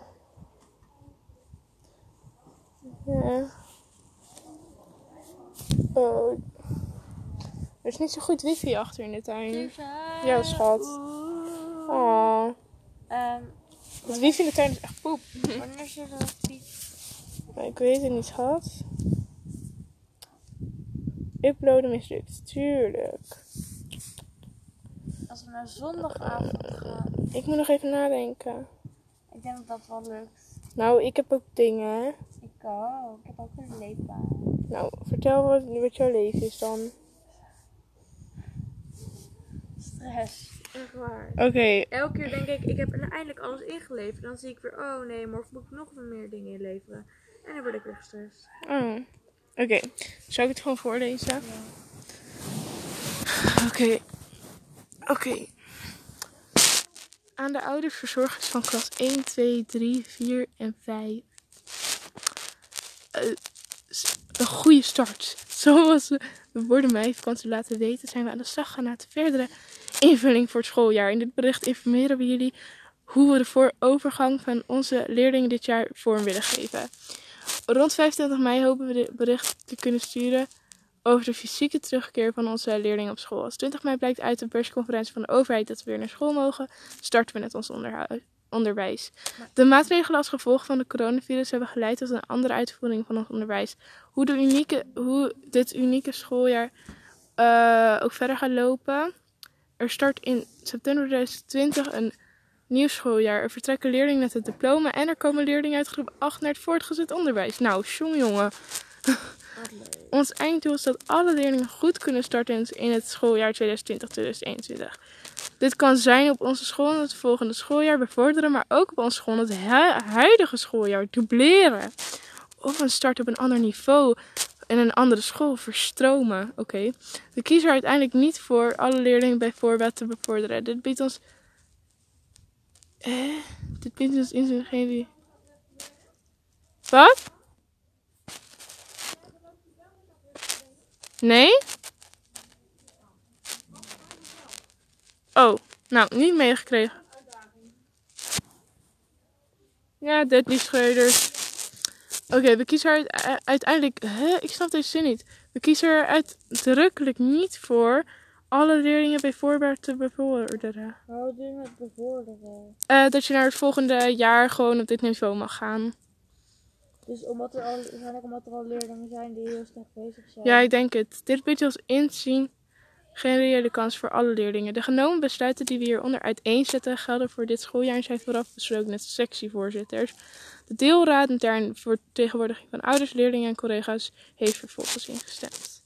A: Ja. Oh. Er is niet zo goed wifi achter in de tuin. Ja, schat. Oh.
B: Ehm,
A: Het wifi in de tuin is echt poep.
B: wanneer die...
A: Maar ik weet het niet, schat. Uploaden mislukt. Tuurlijk.
B: Als we naar zondagavond gaan.
A: Ik moet nog even nadenken.
B: Ik denk dat dat wel lukt.
A: Nou, ik heb ook dingen.
B: Ook. Ik heb ook een leefbaan.
A: Nou, vertel wat, wat jouw leven is dan.
B: Stress. Echt waar.
A: Oké,
B: Elke keer denk ik, ik heb eindelijk alles ingeleverd. Dan zie ik weer, oh nee, morgen moet ik nog meer dingen inleveren. En dan word ik weer gestrest.
A: oh. Oké, zou ik het gewoon voorlezen? Oké. Oké. Aan de ouders verzorgers van klas 1, 2, 3, 4 en 5. Eh, een goede start. Zoals we de woorden mij vakantie laten weten, zijn we aan de slag gaan naar de verdere invulling voor het schooljaar. In dit bericht informeren we jullie hoe we de voor overgang van onze leerlingen dit jaar vorm willen geven. Rond 25 mei hopen we dit bericht te kunnen sturen over de fysieke terugkeer van onze leerlingen op school. Als 20 mei blijkt uit de persconferentie van de overheid dat we weer naar school mogen, starten we met ons onderhu- onderwijs. De maatregelen als gevolg van de coronavirus hebben geleid tot een andere uitvoering van ons onderwijs. Hoe, de unieke, hoe dit unieke schooljaar eh, ook verder gaat lopen. Er start in september 2020 een nieuw schooljaar. Er vertrekken leerlingen met het diploma en er komen leerlingen uit groep 8 naar het voortgezet onderwijs. Nou, jong jongen. Ons einddoel is dat alle leerlingen goed kunnen starten in het schooljaar 2020-2021. Dit kan zijn op onze school het volgende schooljaar bevorderen, maar ook op onze school het hu- huidige schooljaar dubleren. Of een start op een ander niveau in een andere school verstromen. Oké. We kiezen er uiteindelijk niet voor alle leerlingen bij voorbaat te bevorderen. Dit biedt ons. Eh? Dit biedt ons in geen. Wat? Nee? Oh, nou, niet meegekregen. Ja, Deadly Schreuders. Oké, we kiezen er uiteindelijk... Hè? Ik snap deze zin niet. We kiezen er uitdrukkelijk niet voor alle leerlingen bij voorbaat te bevorderen.
B: Wat doe je met bevorderen?
A: Eh, dat je naar het volgende jaar gewoon op dit niveau mag gaan.
B: Dus omdat er al, waarschijnlijk omdat er al leerlingen zijn die heel slecht bezig zijn.
A: Ja, ik denk het. Dit biedt ons inzien geen reële kans voor alle leerlingen. De genomen besluiten die we hieronder uiteenzetten gelden voor dit schooljaar en zijn vooraf besproken met sectievoorzitters. De deelraad intern vertegenwoordiging van ouders, leerlingen en collega's heeft vervolgens ingestemd.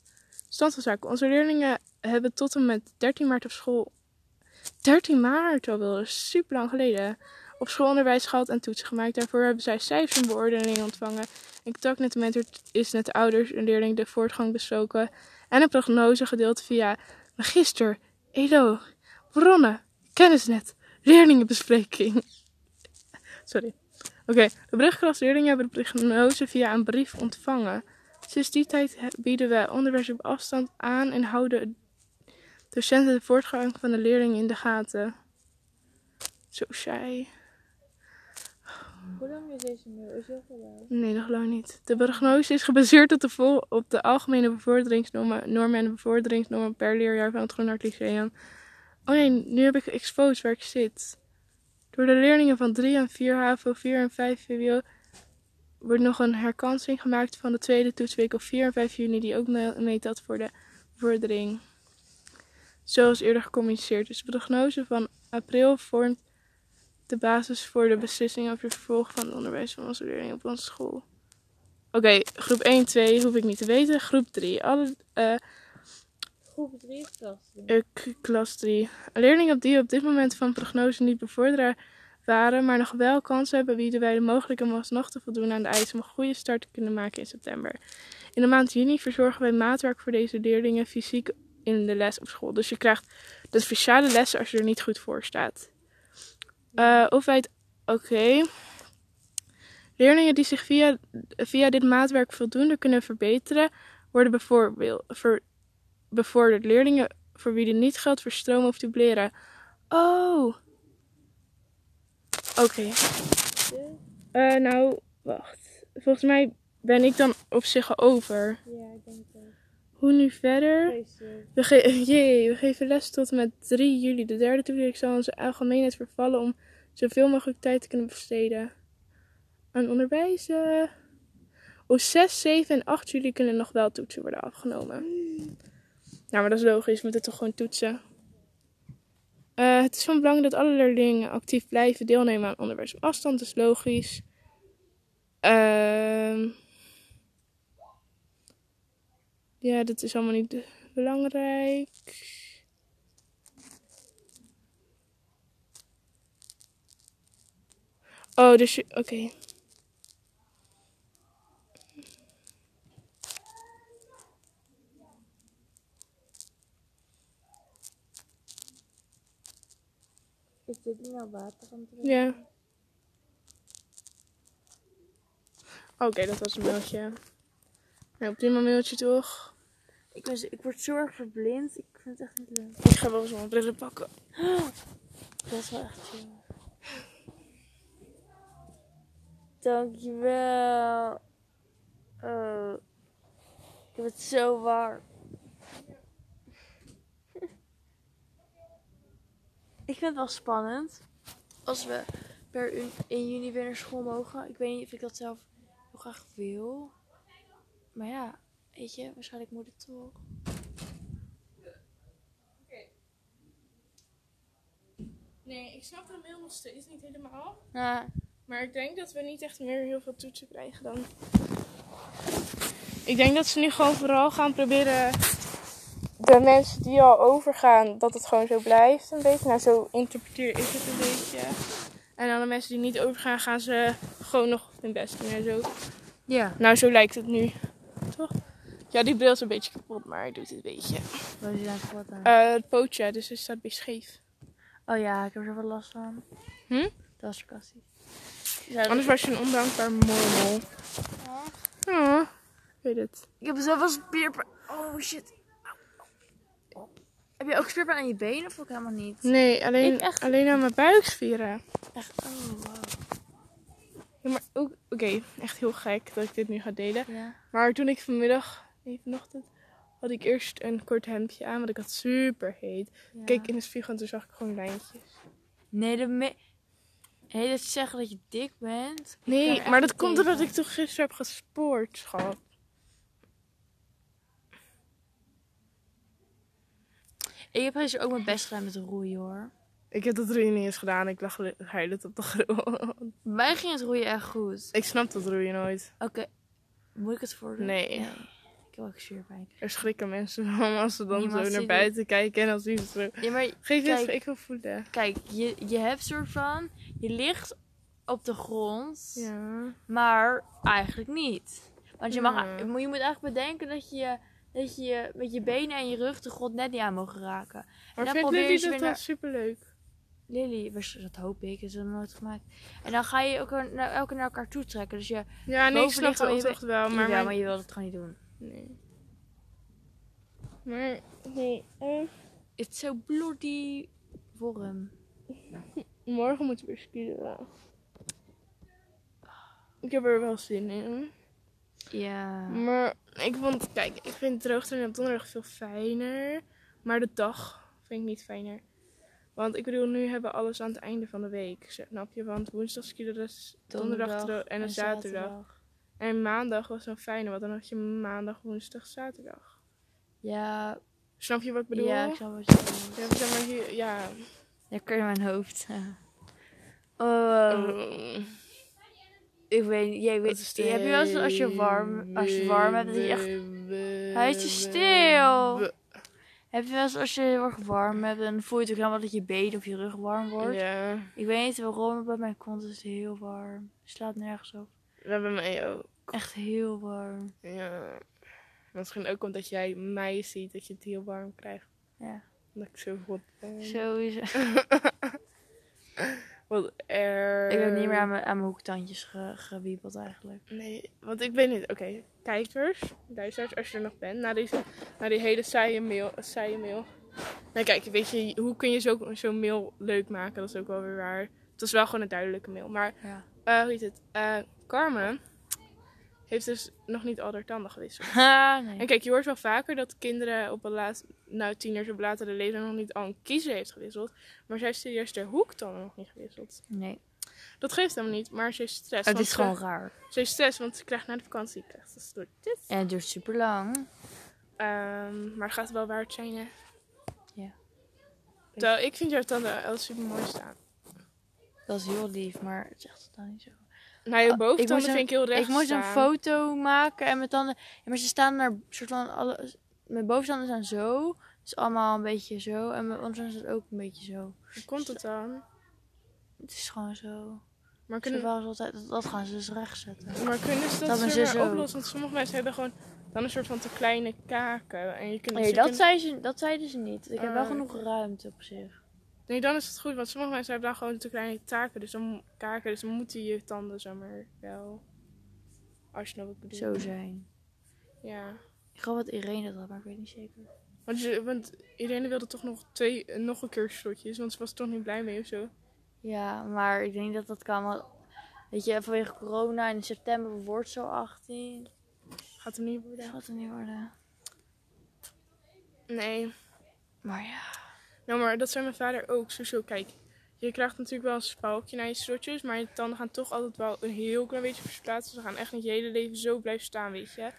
A: Stand van zaken. Onze leerlingen hebben tot en met 13 maart op school. 13 maart al wel, dat is super lang geleden. Op schoolonderwijs gehad en toetsen gemaakt. Daarvoor hebben zij cijfers en beoordelingen ontvangen. In contact met de mentor is met de ouders en leerlingen de voortgang besproken. En een prognose gedeeld via magister, ELO, bronnen, kennisnet, leerlingenbespreking. Sorry. Oké, de brugklasleerlingen hebben de prognose via een brief ontvangen. Sinds die tijd bieden we onderwijs op afstand aan en houden docenten de voortgang van de leerlingen in de gaten. Zo saai.
B: Hoe lang is deze mail? Is heel veel
A: Nee, dat geloof ik niet. De prognose is gebaseerd op de, algemene bevorderingsnormen normen en de bevorderingsnormen per leerjaar van het Groenhart Lyceum. Oh nee, nu heb ik exposed waar ik zit. Door de leerlingen van 3 en 4 HAVO, 4 en 5 VWO wordt nog een herkansing gemaakt van de tweede toetsweek op 4 en 5 juni die ook me- meetelt voor de bevordering. Zoals eerder gecommuniceerd is. De prognose van april vormt de basis voor de beslissing over het vervolg van het onderwijs van onze leerlingen op onze school. Oké, groep 1, 2 hoef ik niet te weten. Groep 3. Alle, eh,
B: Groep 3 klas.
A: eh, k- klas 3. Leerlingen die op dit moment van prognose niet bevorderen waren, maar nog wel kansen hebben, bieden wij de mogelijkheid om alsnog te voldoen aan de eisen om een goede start te kunnen maken in september. In de maand juni verzorgen wij maatwerk voor deze leerlingen fysiek in de les op school. Dus je krijgt de speciale lessen als je er niet goed voor staat. Eh, of wij het. Oké. Leerlingen die zich via, via dit maatwerk voldoende kunnen verbeteren, worden bijvoorbeeld ver, bevorderd. Leerlingen voor wie dit niet geldt voor stromen of dubleren. Oh. Oké. Eh, nou, wacht. Volgens mij ben ik dan op zich over.
B: Ja, ik denk het.
A: Hoe nu verder? We, ge jee, we geven les tot en met 3 juli. De derde toeweek zal onze algemeenheid vervallen om zoveel mogelijk tijd te kunnen besteden aan onderwijzen. Op 6, 7 en 8 juli kunnen nog wel toetsen worden afgenomen. Nou, maar dat is logisch. We moeten toch gewoon toetsen. Eh, het is van belang dat alle leerlingen actief blijven deelnemen aan onderwijs op afstand. Dat is logisch. Ehm ja, dat is allemaal niet belangrijk. Oh, dus je. Oké.
B: Is dit niet nou water aan het?
A: Ja. Oké, dat was een mailtje. Nou, prima mailtje toch?
B: Ik, ben, ik word zo erg verblind. Ik vind het echt niet leuk.
A: Ik ga wel eens mijn brillen pakken.
B: Dat is wel echt chill. Dankjewel. Oh. Ik heb het zo warm. Ik vind het wel spannend. Als we per u- 1 juni weer naar school mogen. Ik weet niet of ik dat zelf heel graag wil. Maar ja, weet je, waarschijnlijk moet het toch.
A: Nee, ik snap de mail nog steeds niet helemaal.
B: Nou,
A: Maar ik denk dat we niet echt meer heel veel toetsen krijgen dan. Ik denk dat ze nu gewoon vooral gaan proberen. De mensen die al overgaan, dat het gewoon zo blijft. Een beetje. Nou, zo interpreteer ik het een beetje. En dan de mensen die niet overgaan, gaan ze gewoon nog hun best doen en zo.
B: ja.
A: Nou, zo lijkt het nu. Toch? Ja, die bril is een beetje kapot, maar hij doet het een beetje.
B: Wat is daar kapot aan?
A: Eh, het pootje, dus het staat een beetje scheef.
B: Oh ja, ik heb er wel last van.
A: Hm?
B: Dat was sarcastisch.
A: Anders was je een ondankbaar mormel. Ja, ik weet het.
B: Ik heb zelf wel spierpijn. Oh shit. Heb je ook spierpijn aan je benen of ook helemaal niet?
A: Nee, alleen,
B: echt-
A: alleen aan mijn buikspieren.
B: Echt? Oh wow.
A: Ja, maar ook, oké, echt heel gek dat ik dit nu ga delen.
B: Ja.
A: Maar toen ik vanmiddag, nee, vanochtend, had ik eerst een kort hemdje aan, want ik had super heet.
B: ja.
A: Keek in de spiegel en toen zag ik gewoon lijntjes.
B: Nee, de me... Hey, dat zeggen dat je dik bent.
A: Nee, maar dat komt omdat ik toch gisteren heb gespoord, schat.
B: Ik heb gisteren ook mijn best gedaan met roeien hoor.
A: Ik heb dat roeien niet eens gedaan. Ik lag huilend op de grond.
B: Bij mij ging het roeien echt goed.
A: Ik snap dat roeien nooit.
B: Oké, moet ik het voordoen?
A: Nee.
B: Ik heb ook zuurpijn.
A: Er schrikken mensen van als ze dan
B: Niemand
A: zo naar buiten kijken en dan zien ze zo.
B: Ja, maar
A: Geef
B: Kijk.
A: eens, ik wil voelen.
B: kijk, je, je hebt soort van, je ligt op de grond,
A: Ja.
B: maar eigenlijk niet. Want je, mag,
A: Ja.
B: je moet eigenlijk bedenken dat je, dat je met je benen en je rug de grond net niet aan mogen raken.
A: Maar
B: dan
A: vindt Lily dat dan
B: naar-
A: superleuk?
B: Lily, dat hoop ik, is er nooit gemaakt. En dan ga je ook naar, elke naar elkaar toe trekken. Dus je,
A: Ja, nee, ik snap
B: je
A: opdracht wel,
B: maar,
A: maar... mijn-
B: maar je wil het gewoon niet doen.
A: Nee. Maar, nee. eh,
B: It's so bloody warm.
A: morgen moeten we weer skiën. Ik heb er wel zin in.
B: Ja.
A: Maar ik vond, kijk, ik vind droogtrainen op donderdag veel fijner. Maar de dag vind ik niet fijner. Want ik bedoel, nu hebben we alles aan het einde van de week. Snap je? Want woensdag skiën dus donderdag, en een zaterdag. En maandag was dan fijner, want dan had je maandag, woensdag, zaterdag.
B: Ja,
A: Snap je wat ik bedoel?
B: ja, ik zou wel zeggen.
A: Ja, zeg maar hier, ja.
B: Lekker in mijn hoofd. Oh,
A: Oh.
B: ik weet niet. Jij
A: Dat
B: weet,
A: is
B: heb je wel eens als je warm, als je warm hebt, dat je echt... Houd je stil. Heb je wel eens als je heel erg warm hebt, dan voel je toch helemaal dat je been of je rug warm wordt.
A: Ja,
B: Ik weet niet waarom, maar bij mijn kont is het heel warm. Slaat nergens op.
A: we hebben mij ook.
B: Echt heel warm.
A: Ja. Misschien ook omdat jij mij ziet dat je het heel warm krijgt.
B: Ja,
A: Dat ik zo goed ben.
B: sowieso.
A: Wat er...
B: Ik heb niet meer aan mijn, aan mijn hoektandjes ge, gewiebeld eigenlijk.
A: Nee, want ik weet niet. Oké, kijkers, luisteraars, als je er nog bent, na, deze, na die hele saaie mail. Saaie mail. Nou kijk, weet je, hoe kun je zo- zo'n mail leuk maken? Dat is ook wel weer waar. Het was wel gewoon een duidelijke mail. Maar,
B: Ja.
A: eh hoe heet het? Eh Carmen heeft dus nog niet al haar tanden gewisseld.
B: Nee.
A: En kijk, je hoort wel vaker dat kinderen op een laat, nou tieners op latere leeftijd nog niet al een kiezer heeft gewisseld. Maar zij heeft serieus de hoektanden nog niet gewisseld.
B: nee.
A: Dat geeft helemaal niet, maar ze heeft stress.
B: Het is gewoon raar.
A: ze heeft stress, want ze krijgt na de vakantie krijgt ze stoortjes.
B: En het duurt super lang.
A: Ehm, maar het gaat wel waard zijn, hè?
B: Ja.
A: Terwijl ik vind jouw tanden wel super mooi staan.
B: Dat is heel lief, maar het is echt totaal niet zo.
A: Nou, je
B: ik
A: boventanden
B: moest een-
A: vind ik heel recht
B: ik moest
A: staan.
B: een foto maken en mijn tanden... Ja, maar ze staan er soort van... Alle, mijn boventanden staan zo. Dus allemaal een beetje zo. En mijn ondertanden staan ook een beetje zo.
A: Hoe komt het dan?
B: Het is gewoon zo.
A: Maar
B: Ze
A: kunnen,
B: wel eens altijd, dat, dat gaan ze dus recht zetten.
A: maar kunnen ze dat,
B: Dat ook.
A: oplossen? Want sommige mensen hebben gewoon dan een soort van te kleine kaken. En je kunt,
B: Nee,
A: ze
B: dat,
A: kunnen-
B: zei ze, dat zeiden ze niet. Ik heb wel
A: Ah.
B: genoeg ruimte op zich.
A: Nee, dan is het goed. Want sommige mensen hebben dan gewoon te kleine taken. Dus dan, kaken, dus dan moeten je tanden zeg maar wel... Als je nou wat bedoelt.
B: Zo zijn.
A: Ja.
B: Ik geloof dat Irene dat had, maar ik weet niet zeker.
A: Want, je, want Irene wilde toch nog twee, nog een keer shotjes. Want ze was er toch niet blij mee of zo.
B: Ja, maar ik denk dat dat kan. Want, weet je, vanwege corona in september wordt zo 18.
A: Gaat hem niet worden.
B: gaat er niet worden.
A: Nee.
B: Maar ja.
A: Nou, maar dat zei mijn vader ook. Zo, zo, kijk. Je krijgt natuurlijk wel een spalkje naar je shotjes. Maar je tanden gaan toch altijd wel een heel klein beetje versplaatsen. Ze gaan echt niet je hele leven zo blijven staan, weet je.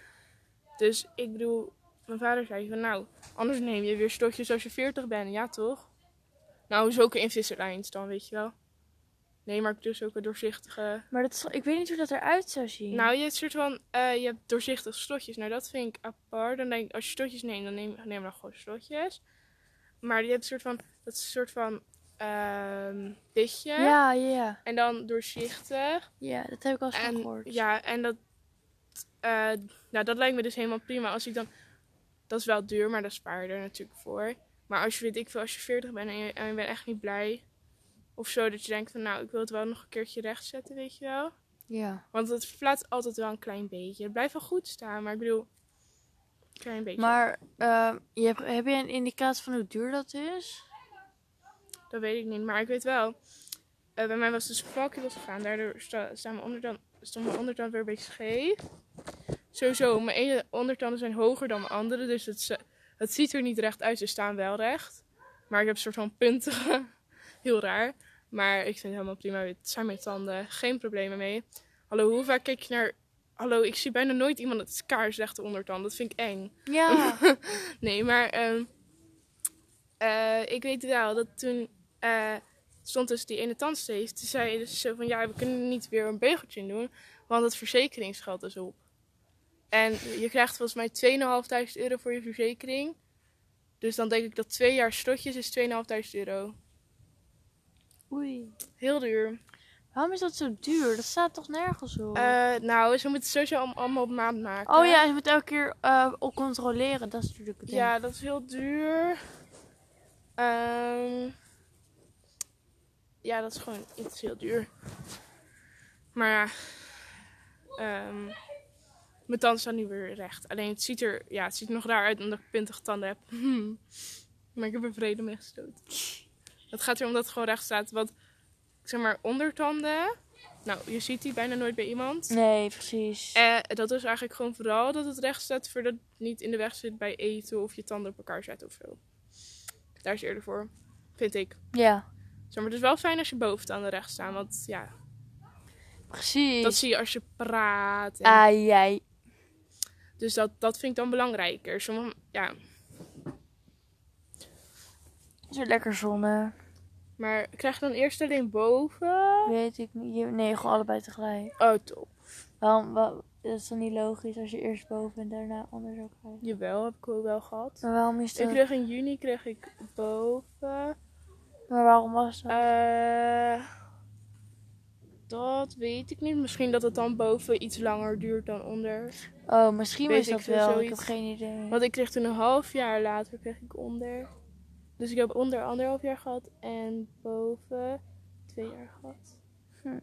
A: Dus ik bedoel, mijn vader zei van nou, anders neem je weer stokjes als je 40 bent. Ja, toch? Nou, zulke Invisaligns dan, weet je wel. Nee, maar ik doe zulke doorzichtige...
B: Maar dat ik weet niet hoe dat eruit zou zien.
A: Nou, je hebt soort van, eh, je hebt doorzichtige slotjes. Nou, dat vind ik apart. Dan denk ik, als je slotjes neemt, dan neem, neem dan gewoon slotjes. Maar je hebt een soort van, dat is een soort van ehm pitje.
B: ja, ja.
A: En dan doorzichtig.
B: Ja, dat heb ik al eens
A: En
B: gehoord.
A: ja, en dat, eh, nou, dat lijkt me dus helemaal prima. Als ik dan, dat is wel duur, maar daar spaar je er natuurlijk voor. Maar als je, weet ik veel, als je 40 bent en je, en je bent echt niet blij. Of zo, dat je denkt van, nou, ik wil het wel nog een keertje rechtzetten, weet je wel.
B: Ja.
A: Want het verplaatst altijd wel een klein beetje. Het blijft wel goed staan, maar ik bedoel, een klein beetje.
B: Maar eh, je hebt, heb je een indicatie van hoe duur dat is?
A: Dat weet ik niet, maar ik weet wel. eh, bij mij was dus een valkje losgegaan. Daardoor sta, staan mijn ondertand, stond mijn ondertand weer een beetje scheef. Sowieso, mijn ene ondertanden zijn hoger dan mijn andere. Dus het, het ziet er niet recht uit. Ze staan wel recht. Maar ik heb een soort van puntige. Heel raar. Maar ik vind het helemaal prima. Het zijn mijn tanden. Geen problemen mee. Hallo, hoe vaak kijk je naar... Hallo, ik zie bijna nooit iemand met kaarsrechte ondertand. Dat vind ik eng.
B: Ja.
A: Nee, maar ehm, eh, ik weet wel dat toen eh, stond dus die ene tandsteef. Toen zei dus zo van ja, we kunnen niet weer een begeltje in doen, want het verzekeringsgeld is op. En je krijgt volgens mij 2.500 euro voor je verzekering. Dus dan denk ik dat twee jaar strotjes is 2.500 euro.
B: Oei.
A: Heel duur.
B: Waarom is dat zo duur? Dat staat toch nergens op?
A: Eh, nou, ze moeten het sowieso allemaal- op maand maken.
B: oh ja, je moet elke keer eh, op controleren. Dat is natuurlijk het ding.
A: Ja, dat is heel duur. Ehm, ja, dat is gewoon iets heel duur. Maar ja, ehm, mijn tanden staan nu weer recht. Alleen het ziet er, ja, het ziet er nog raar uit omdat ik pintige tanden heb. maar ik heb er vrede mee gestoten. Dat gaat weer omdat het gewoon recht staat. Want, zeg maar, ondertanden, nou, je ziet die bijna nooit bij iemand.
B: Nee, precies.
A: Eh, dat is eigenlijk gewoon vooral dat het recht staat voordat het niet in de weg zit bij eten of je tanden op elkaar zetten of zo. Daar is eerder voor, vind ik.
B: Ja,
A: maar, het is wel fijn als je boventanden recht staan, want ja,
B: precies.
A: dat zie je als je praat. En-
B: Ah, jij.
A: Dus dat, dat vind ik dan belangrijker. Sommige, ja,
B: Is er lekker zonne?
A: maar krijg je dan eerst alleen boven?
B: Weet ik niet. Nee, gewoon allebei tegelijk.
A: Oh, top.
B: Waarom? wa- dat is dan niet logisch als je eerst boven en daarna onder zou krijgen.
A: Jawel, heb ik ook wel gehad.
B: Maar waarom is
A: Ik
B: dat?
A: kreeg in juni kreeg ik boven.
B: Maar waarom was dat?
A: Eh, dat weet ik niet. Misschien dat het dan boven iets langer duurt dan onder.
B: oh, misschien
A: weet
B: is
A: ik
B: dat wel. Ik heb geen idee.
A: Want ik kreeg toen een half jaar later kreeg ik onder. Dus ik heb onder anderhalf jaar gehad en boven twee jaar gehad.
B: Hmm.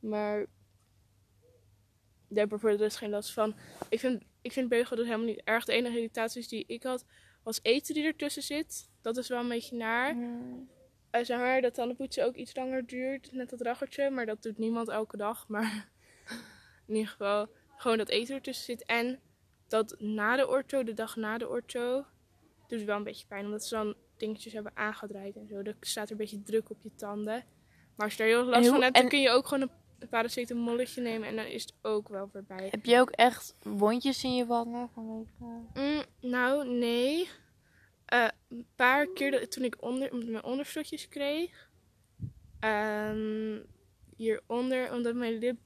A: Maar daar heb ik voor de rest geen last van. Ik vind, ik vind beugel dus helemaal niet erg. De enige irritaties die ik had was eten die ertussen zit. Dat is wel een beetje naar.
B: Hmm.
A: Uh, zeg maar dat tandenpoetsen ook iets langer duurt. Net dat raggertje. Maar dat doet niemand elke dag. Maar in ieder geval gewoon dat eten ertussen zit. En dat na de ortho, de dag na de ortho, doet wel een beetje pijn. Omdat ze dan dingetjes hebben aangedraaid en zo. Dan staat er een beetje druk op je tanden. Maar als je daar heel last van hebt, dan kun je ook gewoon een paracetamolletje nemen. En dan is het ook wel voorbij.
B: Heb je ook echt wondjes in je wangen? Vanwege...
A: Mm, nou, nee. Eh, een paar keer dat, toen ik onder, mijn onderstotjes kreeg. ehm, hieronder, omdat mijn lip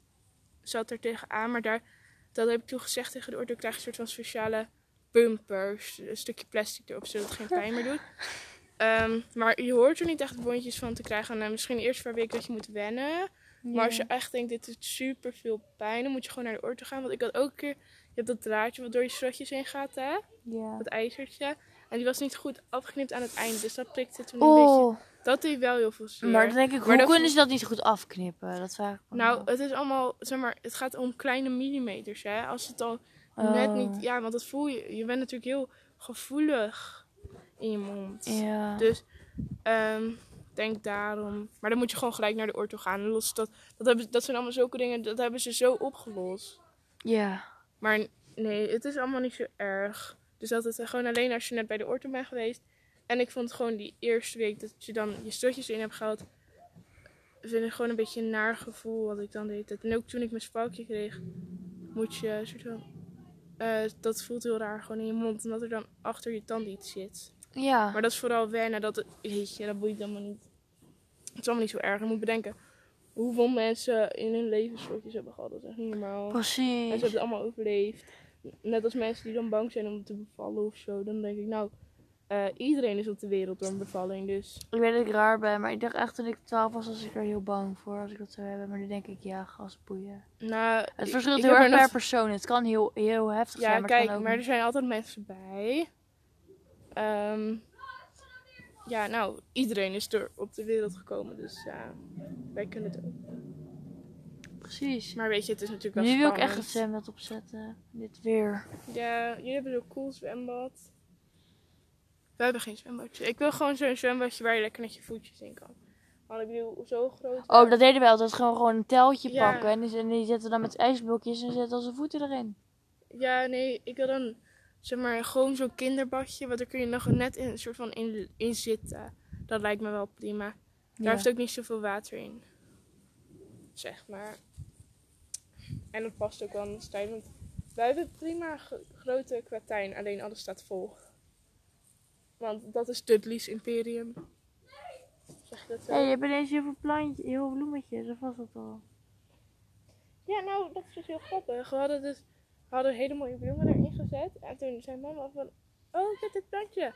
A: zat er tegenaan. Maar daar, dat heb ik toen gezegd tegen de ortho. Ik krijg een soort van speciale bumpers. Een stukje plastic erop, zodat het geen pijn meer doet. Ehm, maar je hoort er niet echt wondjes van te krijgen. En misschien de eerste paar weken dat je moet wennen. Maar als je echt denkt, dit doet super veel pijn, dan moet je gewoon naar de ortho gaan. Want ik had ook een keer, je hebt dat draadje wat door je strotjes heen gaat, hè?
B: Ja.
A: Dat ijzertje. En die was niet goed afgeknipt aan het einde. Dus dat prikte toen een beetje.
B: Oh,
A: Dat deed wel heel veel zeer.
B: maar dan denk ik,
A: Maar
B: hoe kunnen ze dat niet goed afknippen? Dat vraag ik me
A: Nou, het is allemaal, zeg maar, het gaat om kleine millimeters, hè? Als het al
B: Oh.
A: net niet, ja, want dat voel je. Je bent natuurlijk heel gevoelig in je mond.
B: Ja.
A: Dus, ehm denk daarom. Maar dan moet je gewoon gelijk naar de ortho gaan. En los dat, dat, hebben, dat zijn allemaal zulke dingen, dat hebben ze zo opgelost.
B: Ja.
A: Maar nee, het is allemaal niet zo erg. Dus dat het gewoon alleen als je net bij de ortho bent geweest. En ik vond gewoon die eerste week dat je dan je stotjes in hebt gehad. Vind ik gewoon een beetje een naar gevoel wat ik dan deed. En ook toen ik mijn spalkje kreeg, moet je soort van. eh, dat voelt heel raar gewoon in je mond, omdat er dan achter je tand iets zit.
B: Ja.
A: Maar dat is vooral wennen, dat, weet je, dat boeit allemaal niet. Het is allemaal niet zo erg. Je moet bedenken hoeveel mensen in hun leven slotjes hebben gehad. Dat is echt niet normaal. En ze
B: Precies.
A: hebben het allemaal overleefd. Net als mensen die dan bang zijn om te bevallen of zo. Dan denk ik, nou, eh, iedereen is op de wereld door een bevalling. Dus
B: Ik weet dat ik raar ben, maar ik dacht echt toen ik 12 was, was ik er heel bang voor als ik dat zou hebben. Maar nu denk ik, ja, gasboeien.
A: nou,
B: Het verschilt heel erg
A: er
B: per
A: nog-
B: persoon. Het kan heel, heel heftig
A: Ja,
B: zijn, maar het
A: kijk,
B: ook
A: maar er zijn altijd mensen bij. Ehm, ja, nou, iedereen is er op de wereld gekomen. Dus ja, wij kunnen het ook.
B: Precies.
A: Maar weet je, het is natuurlijk wel
B: Nu wil ik echt het zwembad opzetten. Dit weer.
A: Ja, jullie hebben zo'n cool zwembad. We hebben geen zwembadje. Ik wil gewoon zo'n zwembadje waar je lekker net je voetjes in kan. Want ik bedoel, zo groot.
B: Oh, dat deden we altijd. Gewoon, gewoon een teltje
A: Ja.
B: pakken. En die, en die zetten dan met ijsblokjes en zetten onze voeten erin.
A: Ja, nee, ik wil dan zeg maar gewoon zo'n kinderbadje. Want daar kun je nog net in, een soort van in, in zitten. Dat lijkt me wel prima. Daar
B: Ja.
A: heeft ook niet zoveel water in. Zeg maar. En dat past ook wel in de stijl. Want Wij hebben prima gro- grote tuin, alleen alles staat vol. Want dat is Dudley's Imperium. Zeg dat zo?
B: Hé, je hebt ineens heel veel plantjes, heel veel bloemetjes, of was dat al?
A: Ja, nou, dat is dus heel grappig. We hadden dus we hadden hele mooie bloemen erin gezet. En toen zei mama van, oh, ik heb dit plantje.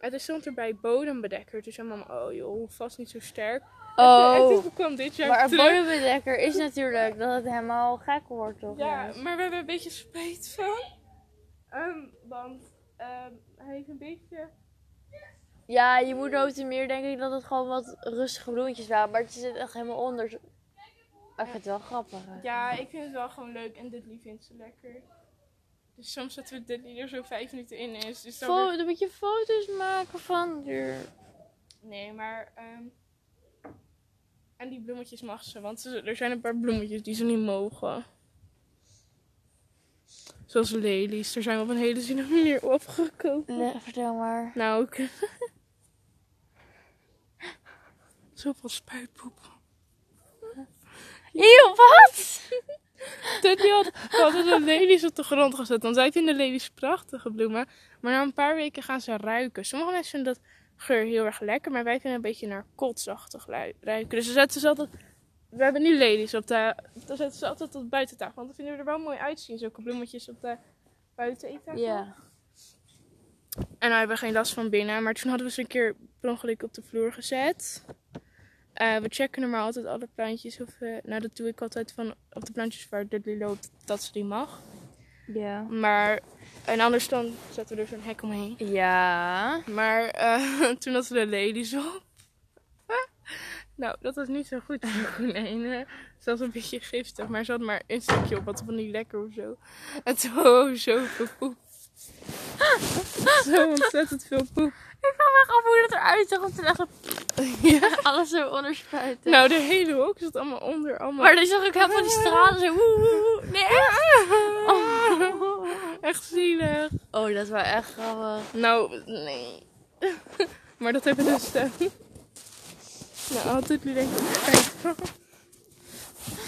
A: En toen stond er bij bodembedekker. Toen zei mama, oh joh, vast niet zo sterk. En toen- En toen kwam dit jaar
B: maar een
A: terug.
B: bodembedekker is natuurlijk dat het helemaal gek wordt, toch?
A: Ja, maar we hebben een beetje spijt van. Ehm, want ehm, hij heeft een beetje...
B: Ja, je moet nooit meer denk ik dat het gewoon wat rustige bloemetjes waren. Maar het zit echt helemaal onder. Ik vind het wel grappig. hè.
A: Ja, ik vind het wel gewoon leuk. En Dudley vindt ze lekker. Dus soms zetten we Dudley er zo vijf minuten in. Is dus dan weer-
B: dan moet je foto's maken van er.
A: Nee, maar... ehm, En die bloemetjes mag ze. Want er zijn een paar bloemetjes die ze niet mogen. Zoals lelies. Daar zijn we op een hele zinnige manier opgekomen.
B: Nee, vertel maar.
A: Nou, ook. Zoveel spuitpoep.
B: Eeuw, wat?
A: Dudley had, we hadden de lelies op de grond gezet. Want zij vinden lelies prachtige bloemen. Maar na een paar weken gaan ze ruiken. Sommige mensen vinden dat geur heel erg lekker. Maar wij vinden een beetje naar kotsachtig ruiken. Dus we zetten ze altijd... We hebben nu lelies op de... Dan zetten ze altijd op de buitentafel. Want dan vinden we er wel mooi uitzien. Zulke bloemetjes op de buiteneettafel.
B: Ja.
A: En nou hebben we geen last van binnen. Maar toen hadden we ze een keer per ongeluk op de vloer gezet. Eh, we checken normaal altijd alle plantjes. Of, eh, nou, dat doe ik altijd van op de plantjes waar Dudley loopt, dat ze die mag.
B: Ja.
A: Maar, en anders dan zetten we er zo'n hek omheen.
B: Ja.
A: Maar eh, toen hadden we de ladies op. nou, dat was niet zo goed voor konijnen. Ze was een beetje giftig, maar ze had maar een stukje op. Wat van niet lekker of zo. En toen oh, zoveel poep. zo ontzettend veel poep.
B: Ik vraag me echt af hoe dat eruit zag om te leggen.
A: Ja.
B: Alles zo onderspuiten.
A: Nou, de hele hoek zat allemaal onder. Allemaal...
B: maar dan zag ik helemaal die stralen zo. woe. Nee, echt? Oh.
A: Echt zielig.
B: oh, dat was echt grappig.
A: Nou, nee. maar dat hebben dus... eh, nou, altijd nu denk ik.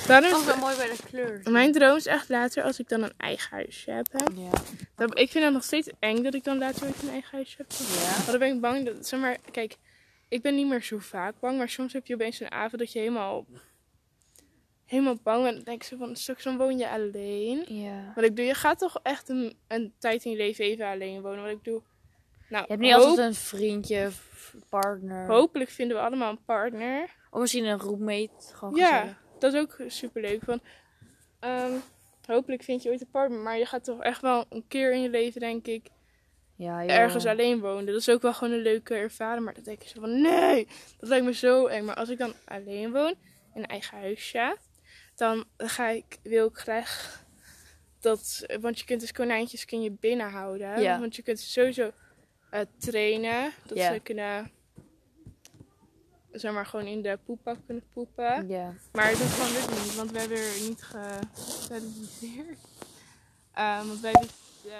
A: Daarom
B: Oh,
A: is
B: wel mooi bij de kleur.
A: mijn droom is echt later als ik dan een eigen huisje heb. Hè.
B: Ja.
A: Dat, ik vind het nog steeds eng dat ik dan later ooit een eigen huisje heb.
B: Ja.
A: Maar dan ben ik bang dat, zeg maar, kijk, ik ben niet meer zo vaak bang, maar soms heb je opeens een avond dat je helemaal, helemaal bang bent. Dan denk ik zo van, straks dan woon je alleen.
B: Ja.
A: Wat ik doe, je gaat toch echt een, een tijd in je leven even alleen wonen. Wat ik doe, nou,
B: Je hebt niet
A: hoop-
B: altijd een vriendje of partner.
A: hopelijk vinden we allemaal een partner.
B: Of misschien een roommate. Gewoon
A: Ja,
B: gezellig.
A: Dat is ook superleuk. Van, ehm, hopelijk vind je ooit een partner, maar je gaat toch echt wel een keer in je leven, denk ik,
B: Ja, joh.
A: ergens alleen wonen. Dat is ook wel gewoon een leuke ervaring. Maar dan denk ik zo van, nee, dat lijkt me zo eng. Maar als ik dan alleen woon, in een eigen huisje, dan ga ik, wil ik graag dat, want je kunt dus konijntjes kun je binnenhouden.
B: Ja.
A: Want je kunt ze sowieso eh, trainen, dat ze kunnen, zeg maar, gewoon in de poepbak kunnen poepen.
B: Ja.
A: Maar dat kan dus niet, want we hebben er niet gesteriliseerd. Eh, want wij wisten eh,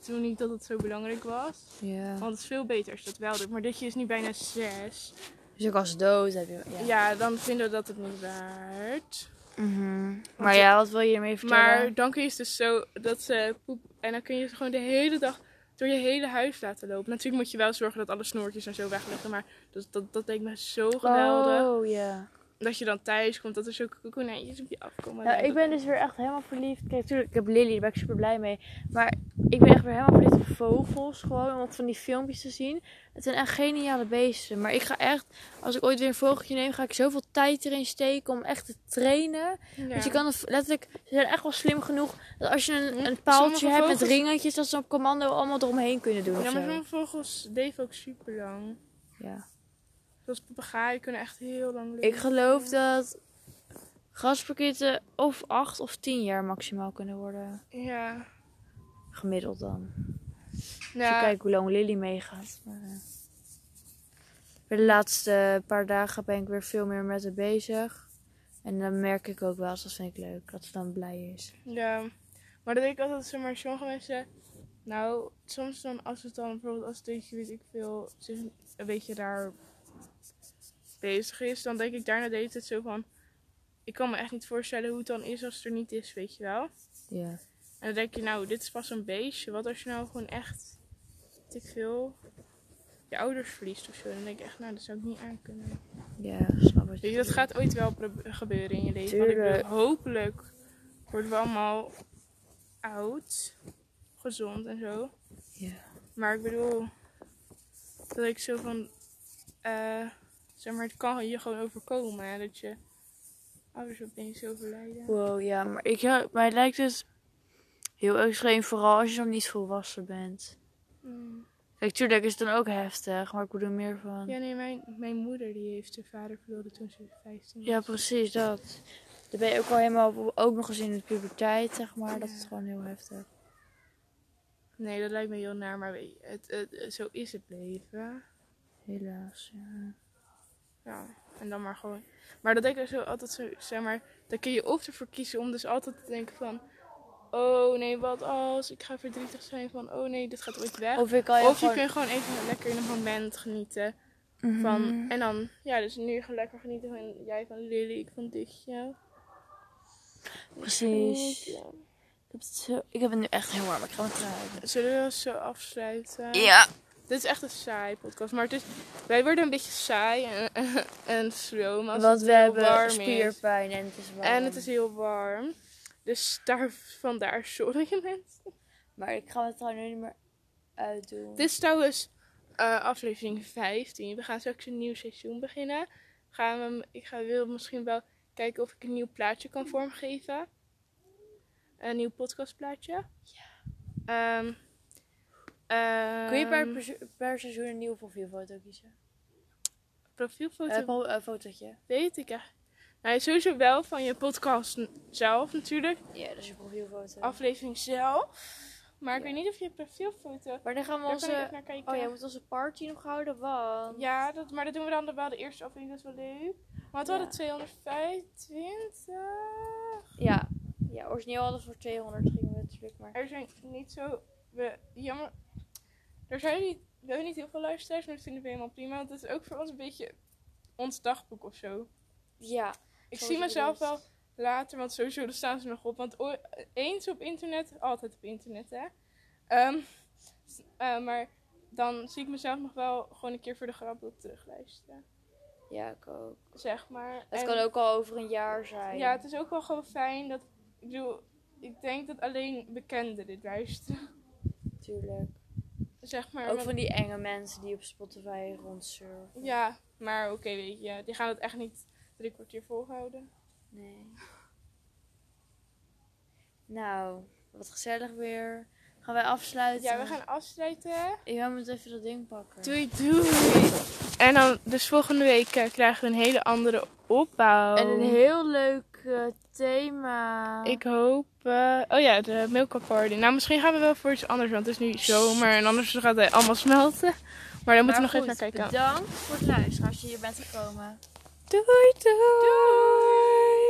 A: toen niet dat het zo belangrijk was.
B: Ja.
A: Want het is veel beter als je dat wel doet. Maar dit is nu bijna zes.
B: Dus ook als dood heb je. Ja.
A: Ja, dan vinden we dat het niet waard.
B: Mhm. Maar ja, wat wil je ermee vertellen?
A: Maar dan kun je dus zo dat ze poep. En dan kun je ze gewoon de hele dag door je hele huis laten lopen. Natuurlijk moet je wel zorgen dat alle snoertjes en zo wegleggen. Maar dat, dat, dat leek me zo geweldig.
B: Oh, ja.
A: Dat je dan thuis komt, dat er zulke konijntjes op je afkomen.
B: Ja,
A: Ja,
B: ik ben dus weer echt helemaal verliefd. Kijk, natuurlijk, ik heb Lily, daar ben ik super blij mee. Maar ik ben echt weer helemaal verliefd op vogels. Gewoon om wat van die filmpjes te zien. Het zijn echt geniale beesten. Maar ik ga echt, als ik ooit weer een vogeltje neem, ga ik zoveel tijd erin steken om echt te trainen.
A: Ja.
B: Want je kan het letterlijk, ze zijn echt wel slim genoeg. Dat als je een, een
A: Sommige
B: paaltje hebt met ringetjes, dat ze op commando allemaal eromheen kunnen doen.
A: Ja, maar
B: zo.
A: sommige vogels leven ook super lang.
B: Ja.
A: Zoals papegaaien kunnen echt heel lang leven.
B: Ik geloof dat graspakketten of acht of tien jaar maximaal kunnen worden.
A: Ja.
B: Gemiddeld dan. Als je
A: Ja,
B: kijkt hoe lang Lily meegaat. Maar, eh, de laatste paar dagen ben ik weer veel meer met haar bezig. En dan merk ik ook wel, dat vind ik leuk, dat ze dan blij is.
A: ja. Maar dat ik altijd, zeg maar, sommige mensen... Nou, soms dan, als het dan bijvoorbeeld als deze, weet ik veel, zich een beetje daar bezig is, dan denk ik daarna deed het zo van... Ik kan me echt niet voorstellen hoe het dan is als het er niet is, weet je wel.
B: Ja.
A: En dan denk je, nou, dit is pas een beestje. Wat als je nou gewoon echt, weet ik veel, je ouders verliest of zo. Dan denk ik echt, nou, dat zou ik niet aankunnen.
B: Ja, snap
A: Weet je, dat gaat ooit wel gebeuren in je leven. Want ik bedoel,
B: Tuurlijk.
A: hopelijk worden we allemaal oud, gezond en zo.
B: Ja.
A: Maar ik bedoel, dat ik zo van, eh, zeg maar, het kan je gewoon overkomen. Hè, dat je ouders opeens overlijden.
B: Wow, ja, maar ik, ja, mij lijkt het heel extreem, vooral als je nog niet volwassen bent.
A: Mm.
B: Kijk, tuurlijk is het dan ook heftig, maar ik bedoel meer van...
A: Ja, nee, mijn, mijn moeder die heeft haar vader verloren toen ze 15 was.
B: Ja, precies, dat. Dan ben je ook al helemaal, ook nog eens in de puberteit, zeg maar. Dat is gewoon heel heftig.
A: Nee, dat lijkt me heel naar, maar weet je, het, het, zo is het leven.
B: Helaas, ja.
A: Ja, en dan maar gewoon. Maar dat denk ik zo altijd zo, zeg maar, daar kun je of ervoor kiezen om dus altijd te denken van, oh nee, wat als ik ga verdrietig zijn van, oh nee, dit gaat ooit weg.
B: Of ik kan je
A: Of je
B: gewoon...
A: kunt gewoon even lekker in het moment genieten
B: Mhm.
A: van, en dan, ja, dus nu gewoon lekker genieten van jij van Lily, ik van ditje.
B: Precies.
A: Ja.
B: Ik heb, het zo... ik heb het nu echt heel warm, ik ga me trui.
A: Zullen we zo afsluiten?
B: Ja.
A: Dit is echt een saai podcast, maar het is, wij worden een beetje saai en, en sloom als
B: Want
A: het
B: we
A: heel
B: hebben
A: warm is.
B: spierpijn en het is warm.
A: En het is heel warm. Dus daar, vandaar sorry mensen.
B: Maar ik ga het trouwens nu niet meer uitdoen.
A: Dit is trouwens eh, aflevering 15. We gaan straks een nieuw seizoen beginnen. Gaan we, ik ga, wil misschien wel kijken of ik een nieuw plaatje kan vormgeven. Een nieuw podcastplaatje. Ja. Um,
B: Kun je per, perso- per seizoen een nieuwe profielfoto kiezen?
A: profielfoto?
B: Eh, po- eh, fotootje.
A: weet ik echt. Nou, sowieso wel van je podcast zelf natuurlijk.
B: Ja, dat is je profielfoto.
A: Aflevering zelf. Maar ik weet niet of je profielfoto...
B: Maar dan gaan we onze...
A: even naar kijken.
B: Oh, jij moet onze party nog houden, want...
A: Ja, dat, maar dat doen we dan wel de eerste aflevering, dat is wel leuk. Want we
B: Ja.
A: hadden 225.
B: Ja. Ja, origineel hadden we voor 200 gingen we natuurlijk, maar...
A: Er zijn niet zo. We, jammer. Er zijn niet. We hebben niet heel veel luisteraars, maar dat vinden we helemaal prima. Want het is ook voor ons een beetje ons dagboek of zo.
B: Ja.
A: Ik zie mezelf wel later, want sowieso daar staan ze nog op. Want eens op internet, altijd op internet, hè. Ehm, eh, maar dan zie ik mezelf nog wel gewoon een keer voor de grap op terugluisteren.
B: Ja, ik ook.
A: Zeg maar.
B: Het
A: En-
B: kan ook al over een jaar zijn.
A: Ja, het is ook wel gewoon fijn dat. Ik bedoel, ik denk dat alleen bekenden dit luisteren.
B: Tuurlijk.
A: Zeg maar.
B: Ook van die enge mensen die op Spotify rondsurfen.
A: Ja, maar oké, weet je. Die gaan het echt niet drie kwartier volhouden.
B: Nee. Nou, wat gezellig weer. Gaan wij afsluiten?
A: Ja, we gaan afsluiten.
B: Ik moet even dat ding pakken.
A: Doei, doei. En dan, dus volgende week eh, krijgen we een hele andere opbouw.
B: En een heel leuk eh, thema.
A: Ik hoop. eh, oh ja, de Milka Party. Nou, misschien gaan we wel voor iets anders, want het is nu zomer en anders gaat het allemaal smelten. Maar daar moeten we nog even naar kijken.
B: Bedankt voor het luisteren als je hier bent gekomen.
A: Doei, doei. doei.